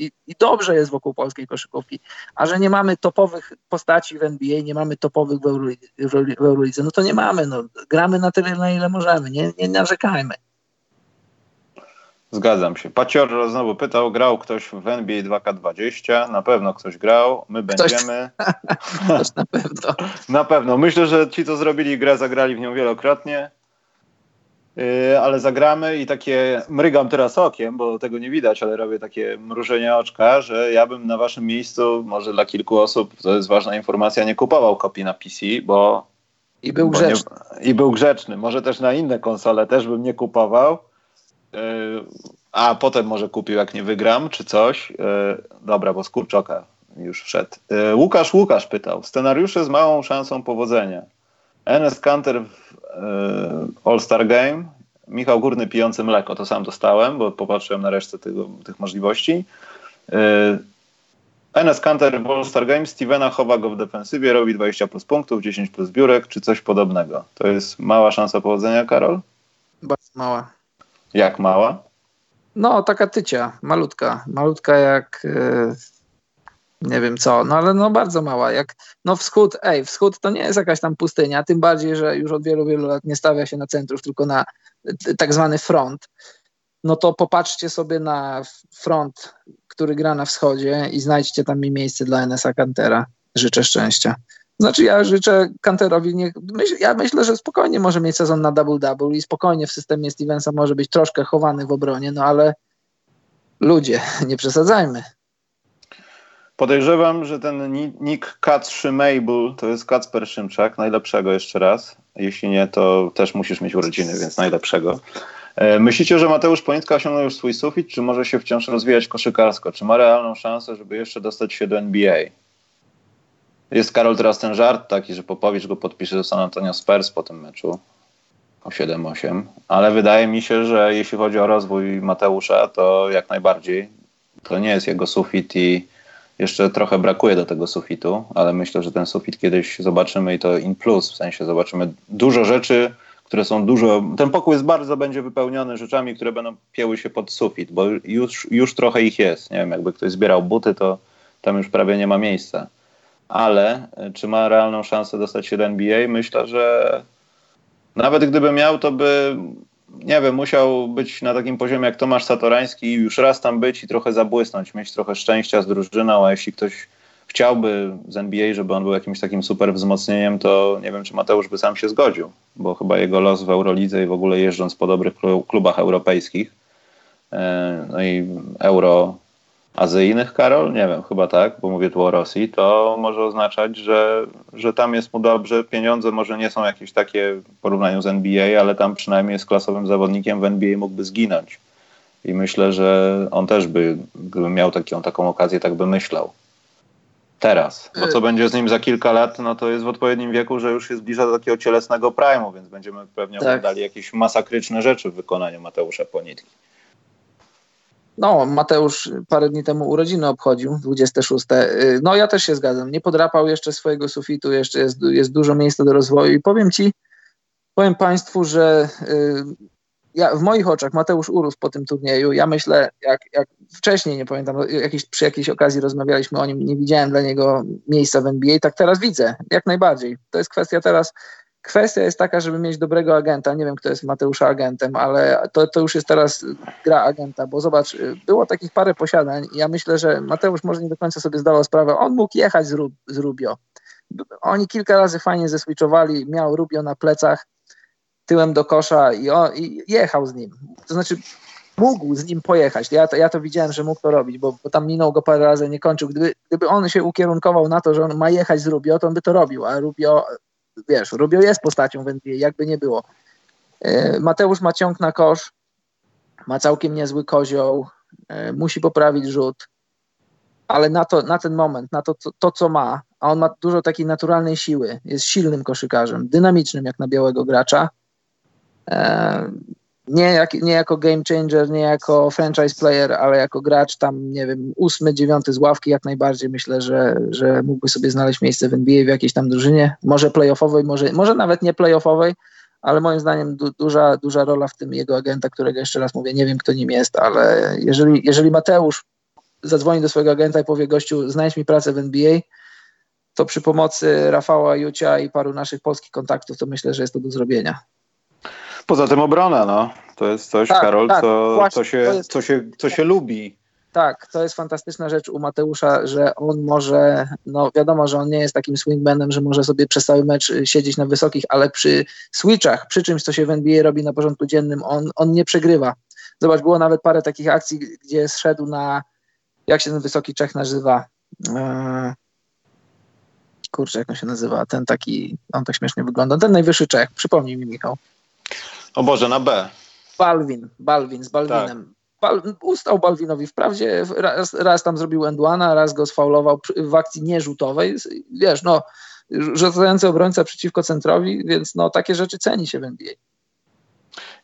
i, i, dobrze jest wokół polskiej koszykówki, a że nie mamy topowych postaci w NBA, nie mamy topowych w, Eurolidze, w Eurolidze no to nie mamy, no, gramy na tyle, na ile możemy, nie, nie narzekajmy. Zgadzam się. Pacior znowu pytał, grał ktoś w NBA 2K20? Na pewno ktoś grał, my ktoś, będziemy. Ktoś na pewno. na pewno. Myślę, że ci, co zrobili grę, zagrali w nią wielokrotnie. Yy, ale zagramy i takie mrygam teraz okiem, bo tego nie widać, ale robię takie mrużenie oczka, że ja bym na waszym miejscu, może dla kilku osób, to jest ważna informacja, nie kupował kopii na PC, bo i był grzeczny. Nie, I był grzeczny. Może też na inne konsole też bym nie kupował. Yy, a potem może kupił, jak nie wygram, czy coś. Yy, dobra, bo z kurczoka już wszedł. Łukasz Łukasz pytał. Scenariusze z małą szansą powodzenia. NS Kanter w All-Star Game, Michał Górny pijący mleko, to sam dostałem, bo popatrzyłem na resztę tego, tych możliwości. NS e, Kanter w All-Star Game, Stevena chowa go w defensywie, robi 20 plus punktów, 10 plus biurek, czy coś podobnego. To jest mała szansa powodzenia, Karol? Bardzo mała. Jak mała? No, taka tycia, malutka. Malutka jak... Yy nie wiem co, no ale no bardzo mała. Jak, no wschód, ej, wschód to nie jest jakaś tam pustynia, tym bardziej, że już od wielu, wielu lat nie stawia się na centrów, tylko na tak zwany front. No to popatrzcie sobie na front, który gra na wschodzie i znajdźcie tam mi miejsce dla NSA Kantera. Życzę szczęścia. Znaczy ja życzę Kanterowi, niech, myśl, ja myślę, że spokojnie może mieć sezon na double-double i spokojnie w systemie Stevensa może być troszkę chowany w obronie, no ale ludzie, nie przesadzajmy. Podejrzewam, że ten nick Kacz Mabel to jest Kacper Szymczak, najlepszego jeszcze raz. Jeśli nie, to też musisz mieć urodziny, więc najlepszego. E, myślicie, że Mateusz Ponicka osiągnął już swój sufit, czy może się wciąż rozwijać koszykarsko? Czy ma realną szansę, żeby jeszcze dostać się do NBA? Jest Karol teraz ten żart taki, że Popowicz go podpisze do San Antonio Spurs po tym meczu o 7-8, ale wydaje mi się, że jeśli chodzi o rozwój Mateusza, to jak najbardziej to nie jest jego sufit i jeszcze trochę brakuje do tego sufitu, ale myślę, że ten sufit kiedyś zobaczymy i to in plus, w sensie zobaczymy dużo rzeczy, które są dużo. Ten pokój jest bardzo będzie wypełniony rzeczami, które będą pieły się pod sufit, bo już, już trochę ich jest. Nie wiem, jakby ktoś zbierał buty, to tam już prawie nie ma miejsca. Ale e, czy ma realną szansę dostać się do NBA? Myślę, że nawet gdyby miał, to by nie wiem, musiał być na takim poziomie jak Tomasz Satorański i już raz tam być i trochę zabłysnąć, mieć trochę szczęścia z drużyną, a jeśli ktoś chciałby z NBA, żeby on był jakimś takim super wzmocnieniem, to nie wiem, czy Mateusz by sam się zgodził, bo chyba jego los w Eurolidze i w ogóle jeżdżąc po dobrych klubach europejskich, e, no i euro azyjnych, Karol? Nie wiem, chyba tak, bo mówię tu o Rosji, to może oznaczać, że, że tam jest mu dobrze. Pieniądze może nie są jakieś takie w porównaniu z NBA, ale tam przynajmniej jest klasowym zawodnikiem w NBA mógłby zginąć. I myślę, że on też by, gdyby miał taką, taką okazję, tak by myślał. Teraz. Bo co będzie z nim za kilka lat, no to jest w odpowiednim wieku, że już się zbliża do takiego cielesnego prime'u, więc będziemy pewnie tak. oglądali jakieś masakryczne rzeczy w wykonaniu Mateusza Ponitki. No, Mateusz parę dni temu urodziny obchodził, 26. Y, no, ja też się zgadzam. Nie podrapał jeszcze swojego sufitu, jeszcze jest, jest dużo miejsca do rozwoju. I powiem Ci, powiem Państwu, że y, ja, w moich oczach Mateusz urósł po tym turnieju. Ja myślę, jak, jak wcześniej, nie pamiętam, jakieś, przy jakiejś okazji rozmawialiśmy o nim, nie widziałem dla niego miejsca w NBA, tak teraz widzę, jak najbardziej. To jest kwestia teraz Kwestia jest taka, żeby mieć dobrego agenta. Nie wiem, kto jest Mateusza agentem, ale to, to już jest teraz gra agenta, bo zobacz, było takich parę posiadań i ja myślę, że Mateusz może nie do końca sobie zdawał sprawę. On mógł jechać z, Rub, z Rubio. Oni kilka razy fajnie zeswitchowali, miał Rubio na plecach, tyłem do kosza i, on, i jechał z nim. To znaczy mógł z nim pojechać. Ja to, ja to widziałem, że mógł to robić, bo, bo tam minął go parę razy, nie kończył. Gdyby, gdyby on się ukierunkował na to, że on ma jechać z Rubio, to on by to robił, a Rubio wiesz, Rubio jest postacią w NBA, jakby nie było. E, Mateusz ma ciąg na kosz, ma całkiem niezły kozioł, e, musi poprawić rzut, ale na, to, na ten moment, na to, to, to, co ma, a on ma dużo takiej naturalnej siły, jest silnym koszykarzem, dynamicznym jak na białego gracza, e, nie, jak, nie jako game changer, nie jako franchise player, ale jako gracz tam, nie wiem, ósmy, dziewiąty z ławki jak najbardziej myślę, że, że mógłby sobie znaleźć miejsce w NBA w jakiejś tam drużynie, może playoffowej, może, może nawet nie playoffowej, ale moim zdaniem du, duża, duża rola w tym jego agenta, którego jeszcze raz mówię, nie wiem kto nim jest, ale jeżeli, jeżeli Mateusz zadzwoni do swojego agenta i powie gościu, znajdź mi pracę w NBA, to przy pomocy Rafała Jucia i paru naszych polskich kontaktów, to myślę, że jest to do zrobienia. Poza tym obrona, no. To jest coś, tak, Karol, tak, co, właśnie, co, się, jest, co, się, co się lubi. Tak, to jest fantastyczna rzecz u Mateusza, że on może, no wiadomo, że on nie jest takim swingmanem, że może sobie przez cały mecz siedzieć na wysokich, ale przy switchach, przy czymś, co się w NBA robi na porządku dziennym, on, on nie przegrywa. Zobacz, było nawet parę takich akcji, gdzie zszedł na, jak się ten wysoki Czech nazywa? Eee, kurczę, jak on się nazywa? Ten taki, on tak śmiesznie wygląda. Ten najwyższy Czech, przypomnij mi Michał. O Boże, na B. Balwin, Balwin z Balwinem. Tak. Bal, ustał Balwinowi. Wprawdzie raz, raz tam zrobił endłana, raz go sfaulował w akcji nierzutowej. Wiesz, no, rzucający obrońca przeciwko centrowi, więc no, takie rzeczy ceni się w NBA.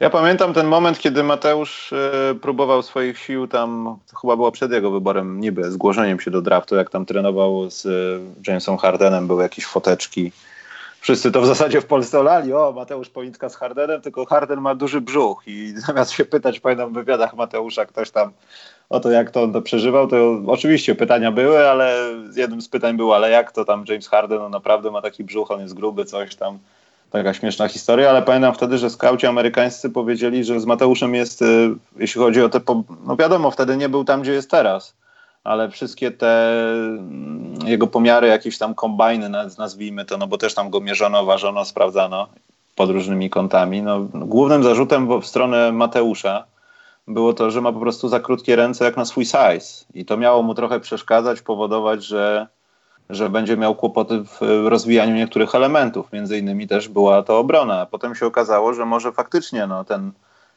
Ja pamiętam ten moment, kiedy Mateusz y, próbował swoich sił tam, to chyba było przed jego wyborem, niby zgłoszeniem się do draftu, jak tam trenował z y, Jamesem Hardenem, były jakieś foteczki wszyscy to w zasadzie w Polsce olali, o Mateusz Politka z Hardenem, tylko Harden ma duży brzuch. I zamiast się pytać, pamiętam w wywiadach Mateusza ktoś tam o to, jak to on to przeżywał, to oczywiście pytania były, ale jednym z pytań było, ale jak to tam James Harden, on naprawdę ma taki brzuch, on jest gruby, coś tam, taka śmieszna historia, ale pamiętam wtedy, że skauci amerykańscy powiedzieli, że z Mateuszem jest, y, jeśli chodzi o te, no wiadomo, wtedy nie był tam, gdzie jest teraz, ale wszystkie te mm, jego pomiary, jakieś tam kombajny, nazwijmy to, no bo też tam go mierzono, ważono, sprawdzano pod różnymi kątami. No, głównym zarzutem w stronę Mateusza było to, że ma po prostu za krótkie ręce jak na swój size. I to miało mu trochę przeszkadzać, powodować, że, że będzie miał kłopoty w rozwijaniu niektórych elementów. Między innymi też była to obrona. Potem się okazało, że może faktycznie no, ten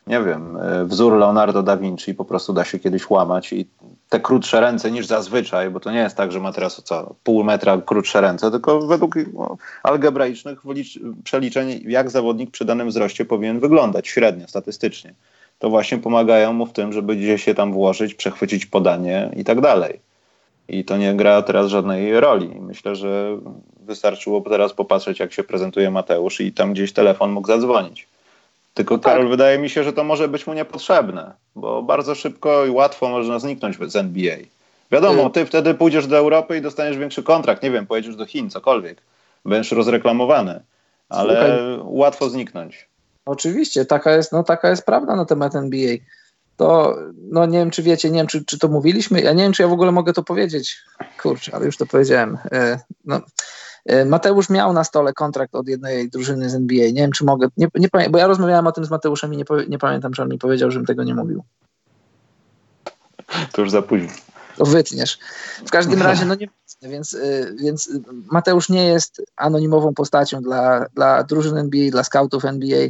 nie wiem, e, wzór Leonardo da Vinci po prostu da się kiedyś łamać i te krótsze ręce niż zazwyczaj, bo to nie jest tak, że ma teraz co, pół metra krótsze ręce, tylko według no, algebraicznych przeliczeń, jak zawodnik przy danym wzroście powinien wyglądać średnio, statystycznie. To właśnie pomagają mu w tym, żeby gdzieś się tam włożyć, przechwycić podanie i tak dalej. I to nie gra teraz żadnej roli. Myślę, że wystarczyło teraz popatrzeć, jak się prezentuje Mateusz i tam gdzieś telefon mógł zadzwonić. Tylko tak. Karol, wydaje mi się, że to może być mu niepotrzebne, bo bardzo szybko i łatwo można zniknąć z NBA. Wiadomo, y- ty wtedy pójdziesz do Europy i dostaniesz większy kontrakt, nie wiem, pojedziesz do Chin, cokolwiek. Będziesz rozreklamowany, ale Słuchaj. łatwo zniknąć. Oczywiście, taka jest, no, taka jest prawda na temat NBA. To, no nie wiem, czy wiecie, nie wiem, czy, czy to mówiliśmy, ja nie wiem, czy ja w ogóle mogę to powiedzieć. Kurczę, ale już to powiedziałem. Y, no, Mateusz miał na stole kontrakt od jednej drużyny z NBA. Nie wiem, czy mogę. Nie, nie, bo ja rozmawiałem o tym z Mateuszem i nie, nie pamiętam, czy on mi powiedział, żebym tego nie mówił. To już za późno. To wytniesz. W każdym razie, no nie więc, e, więc Mateusz nie jest anonimową postacią dla, dla drużyn NBA, dla scoutów NBA.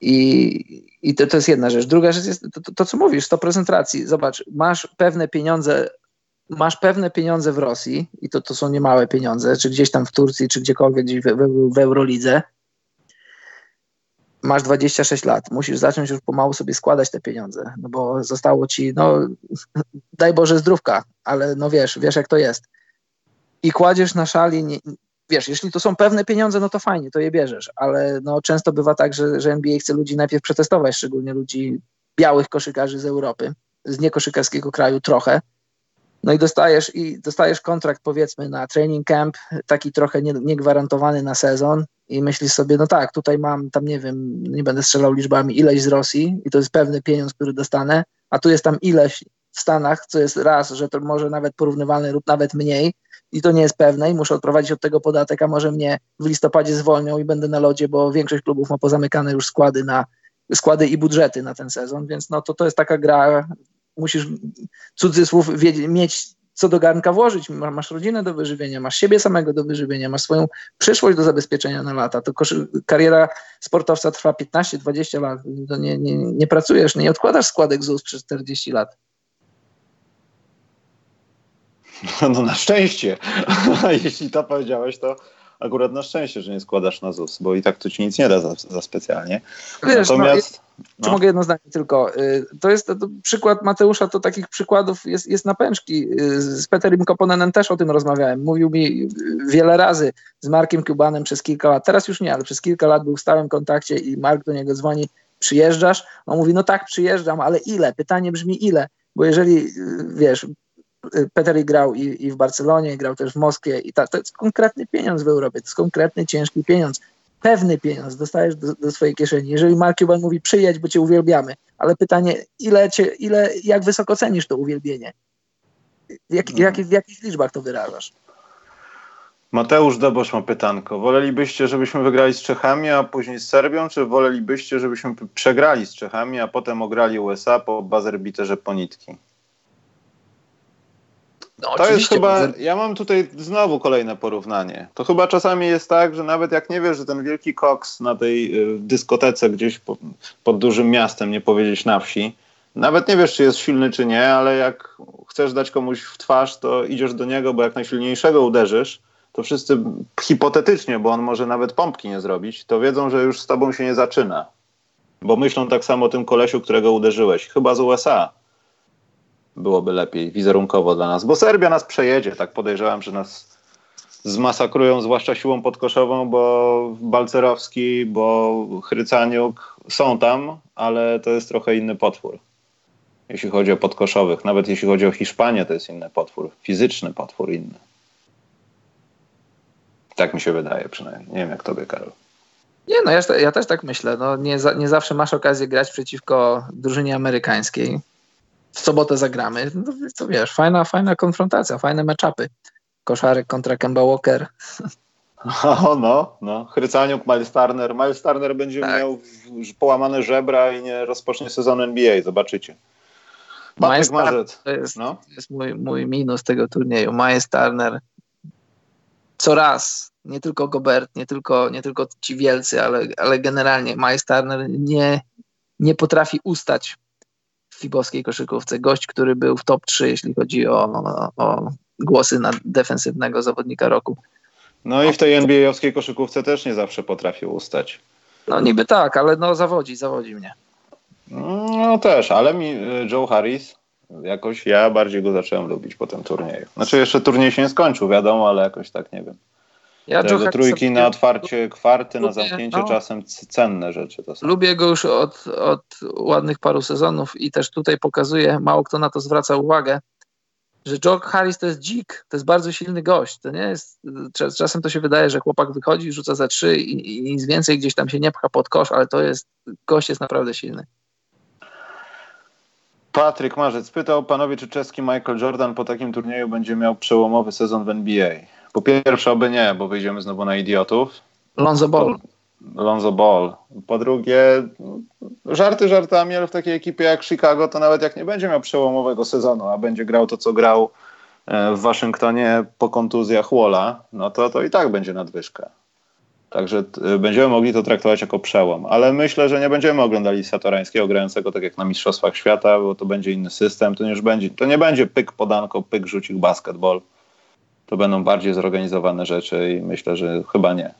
I, i to, to jest jedna rzecz. Druga rzecz jest to, to, to co mówisz, 100% racji. Zobacz, masz pewne pieniądze masz pewne pieniądze w Rosji i to, to są niemałe pieniądze, czy gdzieś tam w Turcji, czy gdziekolwiek gdzieś w, w, w Eurolidze. Masz 26 lat, musisz zacząć już pomału sobie składać te pieniądze, no bo zostało ci, no daj Boże zdrówka, ale no wiesz, wiesz jak to jest. I kładziesz na szali, nie, wiesz, jeśli to są pewne pieniądze, no to fajnie, to je bierzesz, ale no często bywa tak, że, że NBA chce ludzi najpierw przetestować, szczególnie ludzi białych koszykarzy z Europy, z niekoszykarskiego kraju trochę, no i dostajesz, i dostajesz kontrakt powiedzmy na training camp, taki trochę nie, niegwarantowany na sezon i myślisz sobie, no tak, tutaj mam tam nie wiem, nie będę strzelał liczbami, ileś z Rosji i to jest pewny pieniądz, który dostanę, a tu jest tam ileś w Stanach, co jest raz, że to może nawet porównywalne lub nawet mniej i to nie jest pewne i muszę odprowadzić od tego podatek, a może mnie w listopadzie zwolnią i będę na lodzie, bo większość klubów ma pozamykane już składy na składy i budżety na ten sezon, więc no to, to jest taka gra musisz cudzysłów wiedzieć, mieć co do garnka włożyć. Masz rodzinę do wyżywienia, masz siebie samego do wyżywienia, masz swoją przyszłość do zabezpieczenia na lata. To kariera sportowca trwa 15-20 lat. To nie, nie, nie pracujesz, nie odkładasz składek ZUS przez 40 lat. No, no na szczęście. Jeśli to powiedziałeś, to akurat na szczęście, że nie składasz na ZUS, bo i tak to ci nic nie da za, za specjalnie. Wiesz, no, Natomiast... No, no. Czy mogę jedno zdanie tylko? Y, to jest to, to przykład Mateusza, to takich przykładów jest, jest na pęczki. Y, z Peterem Koponenem też o tym rozmawiałem. Mówił mi wiele razy z Markiem Kubanem przez kilka lat. Teraz już nie, ale przez kilka lat był w stałym kontakcie i Mark do niego dzwoni, przyjeżdżasz? On mówi, no tak, przyjeżdżam, ale ile? Pytanie brzmi ile? Bo jeżeli, y, wiesz, Peter grał i, i w Barcelonie, grał też w Moskwie i ta, to jest konkretny pieniądz w Europie, to jest konkretny, ciężki pieniądz. Pewny pieniądz dostajesz do, do swojej kieszeni. Jeżeli Mark Cuban mówi przyjedź, bo cię uwielbiamy, ale pytanie, ile, cię, ile jak wysoko cenisz to uwielbienie? Jak, jak, w jakich liczbach to wyrażasz? Mateusz Dobosz ma pytanko. Wolelibyście, żebyśmy wygrali z Czechami, a później z Serbią, czy wolelibyście, żebyśmy przegrali z Czechami, a potem ograli USA po bazerbiterze ponitki? No, to jest chyba, ja mam tutaj znowu kolejne porównanie. To chyba czasami jest tak, że nawet jak nie wiesz, że ten wielki koks na tej y, dyskotece gdzieś po, pod dużym miastem, nie powiedzieć na wsi, nawet nie wiesz, czy jest silny, czy nie, ale jak chcesz dać komuś w twarz, to idziesz do niego, bo jak najsilniejszego uderzysz, to wszyscy hipotetycznie, bo on może nawet pompki nie zrobić, to wiedzą, że już z tobą się nie zaczyna. Bo myślą tak samo o tym kolesiu, którego uderzyłeś. Chyba z USA byłoby lepiej wizerunkowo dla nas, bo Serbia nas przejedzie, tak podejrzewam, że nas zmasakrują, zwłaszcza siłą podkoszową, bo Balcerowski, bo Chrycaniuk są tam, ale to jest trochę inny potwór. Jeśli chodzi o podkoszowych, nawet jeśli chodzi o Hiszpanię, to jest inny potwór, fizyczny potwór inny. Tak mi się wydaje przynajmniej. Nie wiem jak tobie, Karol. Nie, no ja, ja też tak myślę. No, nie, za, nie zawsze masz okazję grać przeciwko drużynie amerykańskiej w sobotę zagramy, no to wiesz, fajna, fajna konfrontacja, fajne meczapy. Koszarek kontra Kemba Walker. O, no, no. Chrycaniuk, Miles Turner. Miles Turner będzie tak. miał połamane żebra i nie rozpocznie sezon NBA, zobaczycie. Miles Marzec. To jest, no? to jest mój, mój minus tego turnieju. Miles Turner co raz, nie tylko Gobert, nie tylko, nie tylko ci wielcy, ale, ale generalnie Miles Turner nie, nie potrafi ustać fibowskiej koszykówce. Gość, który był w top 3, jeśli chodzi o, o głosy na defensywnego zawodnika roku. No i w tej NBA-owskiej koszykówce też nie zawsze potrafił ustać. No niby tak, ale no zawodzi, zawodzi mnie. No też, ale mi e, Joe Harris jakoś ja bardziej go zacząłem lubić po tym turnieju. Znaczy jeszcze turniej się nie skończył, wiadomo, ale jakoś tak nie wiem. Ja Tego trójki na otwarcie kwarty, lubię, na zamknięcie no, czasem cenne rzeczy to są. Lubię go już od, od ładnych paru sezonów i też tutaj pokazuje, mało kto na to zwraca uwagę, że Joe Harris to jest dzik, to jest bardzo silny gość. To nie jest, czasem to się wydaje, że chłopak wychodzi, rzuca za trzy i, i nic więcej gdzieś tam się nie pcha pod kosz, ale to jest, gość jest naprawdę silny. Patryk Marzec pytał panowie, czy czeski Michael Jordan po takim turnieju będzie miał przełomowy sezon w NBA. Po pierwsze, oby nie, bo wyjdziemy znowu na idiotów. Lonzo Ball. Lonzo Ball. Po drugie, żarty żartami, ale w takiej ekipie jak Chicago, to nawet jak nie będzie miał przełomowego sezonu, a będzie grał to, co grał e, w Waszyngtonie po kontuzjach Walla, no to, to i tak będzie nadwyżka. Także y, będziemy mogli to traktować jako przełom. Ale myślę, że nie będziemy oglądali Satorańskiego grającego tak jak na Mistrzostwach Świata, bo to będzie inny system. To, już będzie, to nie będzie pyk podanko, pyk rzucik basketball. To będą bardziej zorganizowane rzeczy i myślę, że chyba nie.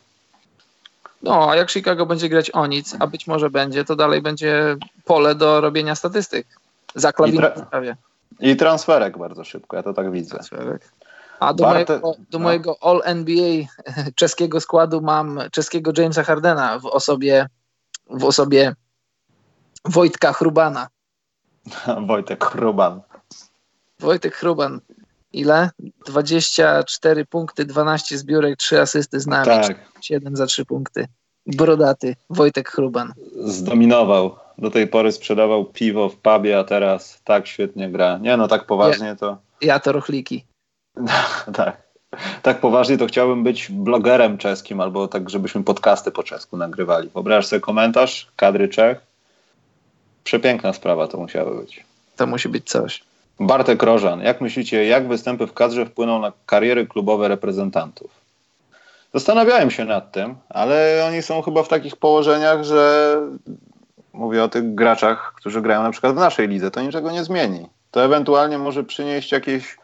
No, a jak Chicago będzie grać o nic, a być może będzie, to dalej będzie pole do robienia statystyk. Za klawinem I, tra- I transferek bardzo szybko, ja to tak widzę. Transferek. A do, Barte... mojego, do no. mojego All NBA czeskiego składu mam czeskiego Jamesa Hardena w osobie, w osobie Wojtka Chrubana. Wojtek Chruban. Wojtek Chruban. Ile? 24 punkty, 12 zbiórek, 3 asysty z nami. Tak. 7 za 3 punkty. Brodaty Wojtek Chruban. Zdominował. Do tej pory sprzedawał piwo w pubie, a teraz tak świetnie gra. Nie no, tak poważnie ja, to... Ja to rochliki. tak. Tak poważnie to chciałbym być blogerem czeskim, albo tak, żebyśmy podcasty po czesku nagrywali. Wyobraź sobie komentarz, kadry Czech. Przepiękna sprawa to musiała być. To musi być coś. Bartek Rożan, jak myślicie, jak występy w kadrze wpłyną na kariery klubowe reprezentantów? Zastanawiałem się nad tym, ale oni są chyba w takich położeniach, że mówię o tych graczach, którzy grają na przykład w naszej lidze, to niczego nie zmieni. To ewentualnie może przynieść jakieś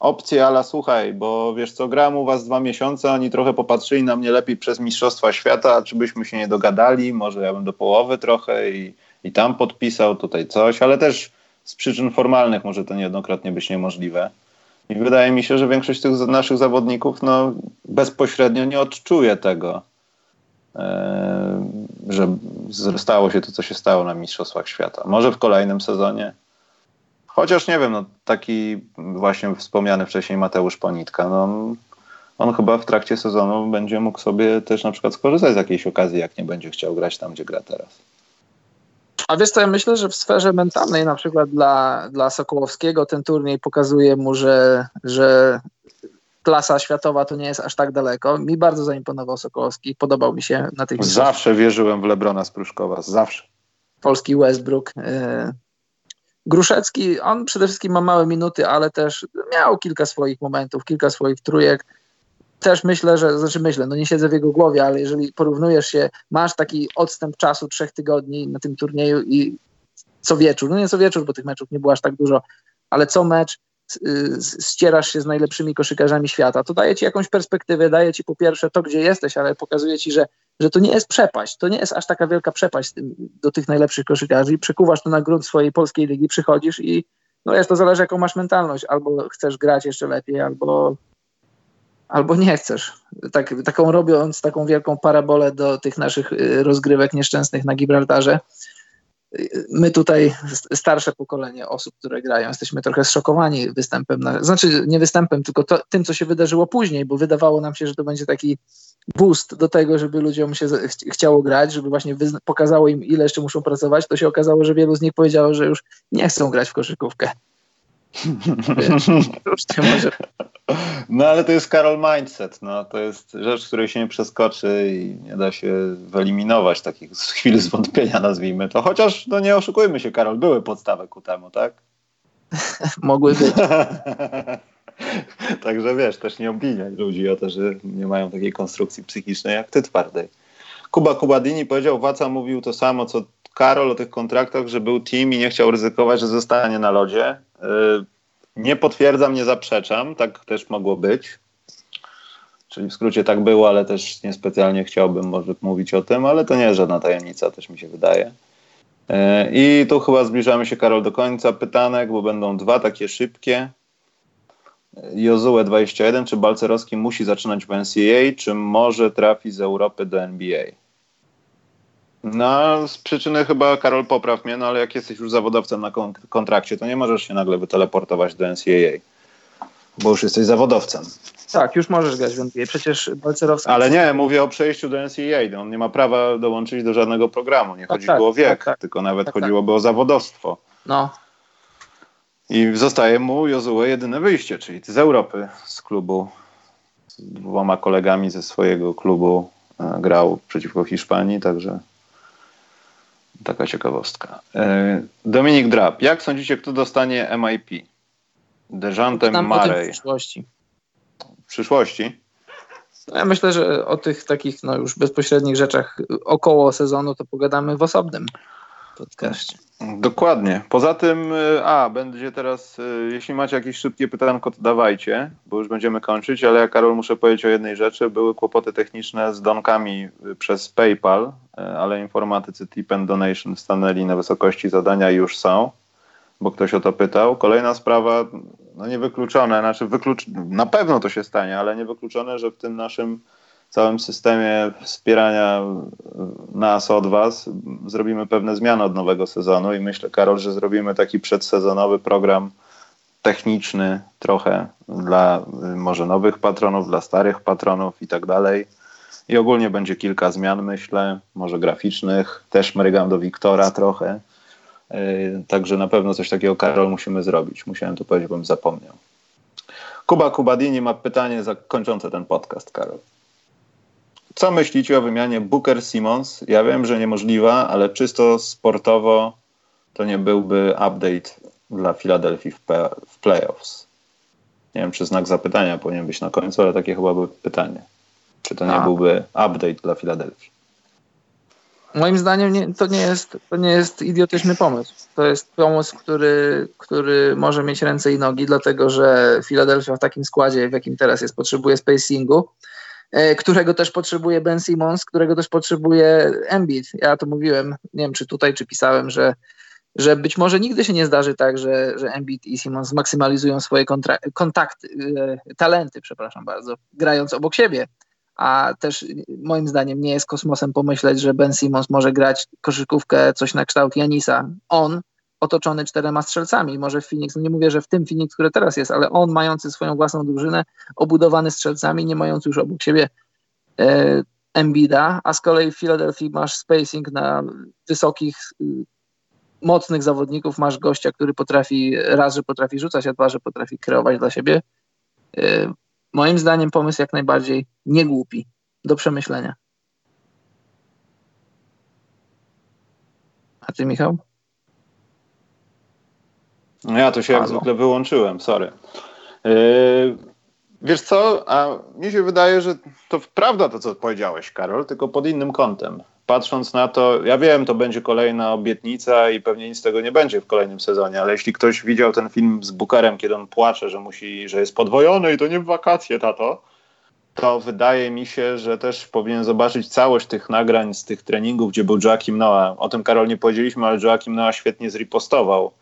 opcje, ale słuchaj, bo wiesz co, grałem u was dwa miesiące, oni trochę popatrzyli na mnie lepiej przez Mistrzostwa Świata, czy byśmy się nie dogadali, może ja bym do połowy trochę i, i tam podpisał, tutaj coś, ale też z przyczyn formalnych może to niejednokrotnie być niemożliwe. I wydaje mi się, że większość tych naszych zawodników no, bezpośrednio nie odczuje tego, e, że stało się to, co się stało na Mistrzostwach Świata. Może w kolejnym sezonie, Chociaż nie wiem, no, taki właśnie wspomniany wcześniej Mateusz Ponitka, no, on chyba w trakcie sezonu będzie mógł sobie też na przykład skorzystać z jakiejś okazji, jak nie będzie chciał grać tam, gdzie gra teraz. A wiesz co, ja myślę, że w sferze mentalnej na przykład dla, dla Sokołowskiego ten turniej pokazuje mu, że, że klasa światowa to nie jest aż tak daleko. Mi bardzo zaimponował Sokołowski, podobał mi się na tych Zawsze wierzyłem w Lebrona z Pruszkowa, zawsze. Polski Westbrook. Y, Gruszecki, on przede wszystkim ma małe minuty, ale też miał kilka swoich momentów, kilka swoich trójek. Też myślę, że, znaczy myślę, no nie siedzę w jego głowie, ale jeżeli porównujesz się, masz taki odstęp czasu trzech tygodni na tym turnieju i co wieczór, no nie co wieczór, bo tych meczów nie było aż tak dużo, ale co mecz y, ścierasz się z najlepszymi koszykarzami świata. To daje ci jakąś perspektywę, daje ci po pierwsze to, gdzie jesteś, ale pokazuje ci, że że to nie jest przepaść, to nie jest aż taka wielka przepaść do tych najlepszych koszykarzy. Przekuwasz to na grunt swojej polskiej ligi, przychodzisz i no jest to zależy jaką masz mentalność. Albo chcesz grać jeszcze lepiej, albo, albo nie chcesz. Tak, taką robiąc taką wielką parabolę do tych naszych y, rozgrywek nieszczęsnych na Gibraltarze, my tutaj, starsze pokolenie osób, które grają, jesteśmy trochę zszokowani występem, na, znaczy nie występem, tylko to, tym, co się wydarzyło później, bo wydawało nam się, że to będzie taki boost do tego, żeby ludziom się ch chciało grać, żeby właśnie pokazało im, ile jeszcze muszą pracować. To się okazało, że wielu z nich powiedziało, że już nie chcą grać w koszykówkę. Może... No ale to jest Karol mindset. No. To jest rzecz, której się nie przeskoczy i nie da się wyeliminować takich chwil zwątpienia, nazwijmy to. Chociaż, no nie oszukujmy się, Karol, były podstawy ku temu, tak? Mogły być. Także wiesz, też nie obwiniać ludzi o to, że nie mają takiej konstrukcji psychicznej jak ty twardej. Kuba Kubadini powiedział, Waca mówił to samo, co Karol o tych kontraktach, że był team i nie chciał ryzykować, że zostanie na lodzie. Y, nie potwierdzam, nie zaprzeczam, tak też mogło być. Czyli w skrócie tak było, ale też niespecjalnie chciałbym może mówić o tym, ale to nie jest żadna tajemnica, też mi się wydaje. Y, I tu chyba zbliżamy się, Karol, do końca pytanek, bo będą dwa takie szybkie. Jozue 21, czy Balcerowski musi zaczynać w NCAA, czy może trafi z Europy do NBA? No, z przyczyny chyba, Karol, popraw mnie, no ale jak jesteś już zawodowcem na kontrakcie, to nie możesz się nagle wyteleportować do NCAA, bo już jesteś zawodowcem. Tak, już możesz grać w NBA. Przecież Balcerowski... Ale nie, mówię o przejściu do NCAA. On nie ma prawa dołączyć do żadnego programu. Nie tak, chodzi tak, o wiek, tak, tak. tylko nawet tak, tak. chodziłoby o zawodowstwo. No. I zostaje mu Jozue jedyne wyjście, czyli z Europy, z klubu. Z dwoma kolegami ze swojego klubu e, grał przeciwko Hiszpanii, także Taka ciekawostka. E, Dominik Drab. Jak sądzicie, kto dostanie MIP? Dejante Marej. W przyszłości. W przyszłości? No ja myślę, że o tych takich no już bezpośrednich rzeczach około sezonu to pogadamy w osobnym podcaście. Dokładnie. Poza tym, y, a, będzie teraz, y, jeśli macie jakieś szybkie pytanko, to dawajcie, bo już będziemy kończyć, ale ja, Karol, muszę powiedzieć o jednej rzeczy. Były kłopoty techniczne z donkami y, przez PayPal, ale informatycy Tip and Donation stanęli na wysokości zadania i już są, bo ktoś o to pytał. Kolejna sprawa, no niewykluczone, znaczy wyklucz, na pewno to się stanie, ale niewykluczone, że w tym naszym całym systemie wspierania nas od Was zrobimy pewne zmiany od nowego sezonu i myślę, Karol, że zrobimy taki przedsezonowy program techniczny trochę dla może nowych patronów, dla starych patronów i tak dalej. I ogólnie będzie kilka zmian, myślę, może graficznych, też mrygam do Wiktora trochę. Yy, także na pewno coś takiego, Karol, musimy zrobić. Musiałem to powiedzieć, bym zapomniał. Kuba Kubadini ma pytanie zakończące ten podcast, Karol. Co myślicie o wymianie Booker-Simmons? Ja wiem, że niemożliwa, ale czysto sportowo to nie byłby update dla Filadelfii w, w playoffs. Nie wiem, czy znak zapytania powinien być na końcu, ale takie chyba by pytanie. Czy to nie A. byłby update dla Filadelfii? Moim zdaniem nie, to, nie jest, to nie jest idiotyczny pomysł. To jest pomysł, który, który może mieć ręce i nogi, dlatego że Filadelfia w takim składzie, w jakim teraz jest, potrzebuje spacingu którego też potrzebuje Ben Simmons, którego też potrzebuje Embiid. Ja to mówiłem, nie wiem czy tutaj, czy pisałem, że, że być może nigdy się nie zdarzy tak, że, że Embiid i Simmons maksymalizują swoje kontakty, e, talenty, przepraszam bardzo, grając obok siebie. A też moim zdaniem nie jest kosmosem pomyśleć, że Ben Simmons może grać koszykówkę coś na kształt Janisa. On otoczony czterema strzelcami. Może Phoenix, no nie mówię, że w tym Phoenix, które teraz jest, ale on mający swoją własną drużynę, obudowany strzelcami, nie mający już obok siebie e, Embida, a z kolei w Philadelphia masz spacing na wysokich, y, mocnych zawodników, masz gościa, który potrafi, raz, że potrafi rzucać, a dwa, że potrafi kreować dla siebie. E, moim zdaniem pomysł jak najbardziej niegłupi, do przemyślenia. A ty, Michał? No ja to się jak zwykle wyłączyłem, sorry. Yy, wiesz co, a mi się wydaje, że to prawda to, co powiedziałeś, Karol, tylko pod innym kątem. Patrząc na to, ja wiem, to będzie kolejna obietnica i pewnie nic z tego nie będzie w kolejnym sezonie, ale jeśli ktoś widział ten film z Bookerem, kiedy on płacze, że musi, że jest podwojony i to nie w wakacje, tato, to wydaje mi się, że też powinien zobaczyć całość tych nagrań z tych treningów, gdzie był Joakim Noah. O tym, Karol, nie powiedzieliśmy, ale Joakim Noah świetnie zripostował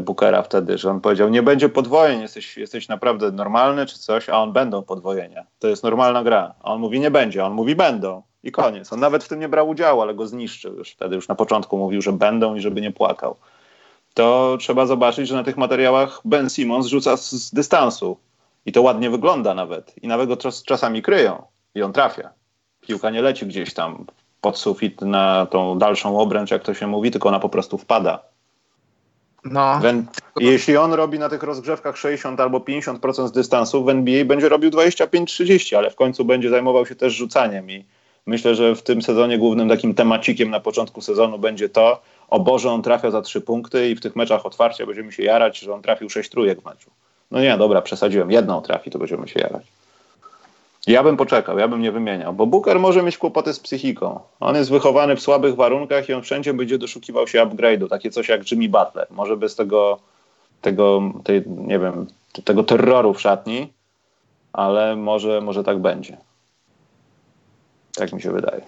Bookera wtedy, że on powiedział, nie będzie podwojeń, jesteś, jesteś naprawdę normalny czy coś, a on będą podwojenia. To jest normalna gra. A on mówi, nie będzie, on mówi, będą. I koniec. On nawet w tym nie brał udziału, ale go zniszczył już wtedy. Już na początku mówił, że będą i żeby nie płakał. To trzeba zobaczyć, że na tych materiałach Ben Simmons rzuca z, z dystansu. I to ładnie wygląda nawet. I nawet go czas, czasami kryją. I on trafia. Piłka nie leci gdzieś tam pod sufit na tą dalszą obręcz, jak to się mówi, tylko ona po prostu wpada No. Jeśli on robi na tych rozgrzewkach 60 albo 50% z dystansu, w NBA będzie robił 25-30, ale w końcu będzie zajmował się też rzucaniem i myślę, że w tym sezonie głównym takim temacikiem na początku sezonu będzie to, o Boże, on trafia za trzy punkty i w tych meczach otwarcia będziemy się jarać, że on trafił sześć trójek w meczu. No nie, dobra, przesadziłem, jedną trafi, to będziemy się jarać. Ja bym poczekał, ja bym nie wymieniał, bo Booker może mieć kłopoty z psychiką. On jest wychowany w słabych warunkach i on wszędzie będzie doszukiwał się upgrade'u, takie coś jak Jimmy Butler. Może bez tego, tego tej, nie wiem, tego terroru w szatni, ale może, może tak będzie. Tak mi się wydaje.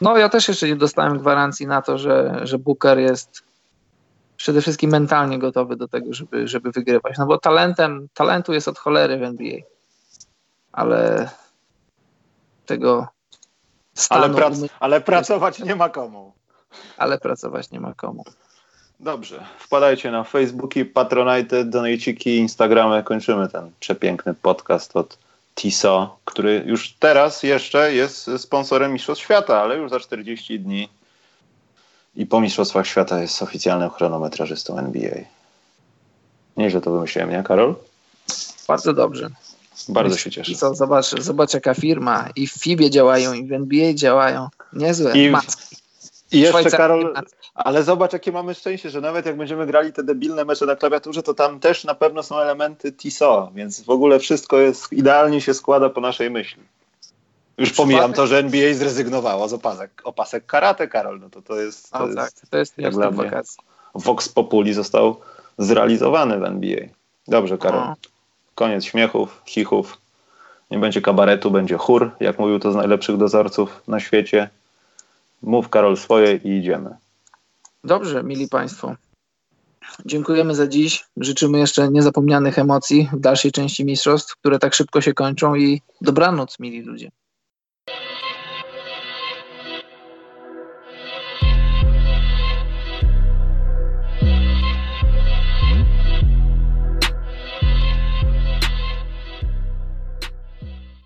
No ja też jeszcze nie dostałem gwarancji na to, że, że Booker jest przede wszystkim mentalnie gotowy do tego, żeby, żeby wygrywać. No bo talentem, talentu jest od cholery w NBA ale tego stanu... Ale, prac ale pracować nie ma komu. Ale pracować nie ma komu. Dobrze. Wpadajcie na Facebooki, Patronite, Donajciki, Instagramy. Kończymy ten przepiękny podcast od TISO, który już teraz jeszcze jest sponsorem Mistrzostw Świata, ale już za 40 dni i po Mistrzostwach Świata jest oficjalnym chronometrażystą NBA. Nieźle to wymyśliłem, nie Karol? Bardzo dobrze. Bardzo się cieszę. Co, zobacz, zobacz jaka firma. I w FIBie działają, i w NBA działają. Niezłe I. I jeszcze Karol, ale zobacz jakie mamy szczęście, że nawet jak będziemy grali te debilne mecze na klawiaturze, to tam też na pewno są elementy TISO, więc w ogóle wszystko jest, idealnie się składa po naszej myśli. Już pomijam to, że NBA zrezygnowało z opasek, opasek karate, Karol, no to to jest... To, o, tak, to jest jak dla mnie, Vox Populi został zrealizowany w NBA. Dobrze, Karol. Koniec śmiechów, chichów. Nie będzie kabaretu, będzie chór, jak mówił to z najlepszych dozorców na świecie. Mów Karol swoje i idziemy. Dobrze, mili Państwo. Dziękujemy za dziś. Życzymy jeszcze niezapomnianych emocji w dalszej części mistrzostw, które tak szybko się kończą i dobranoc, mili ludzie.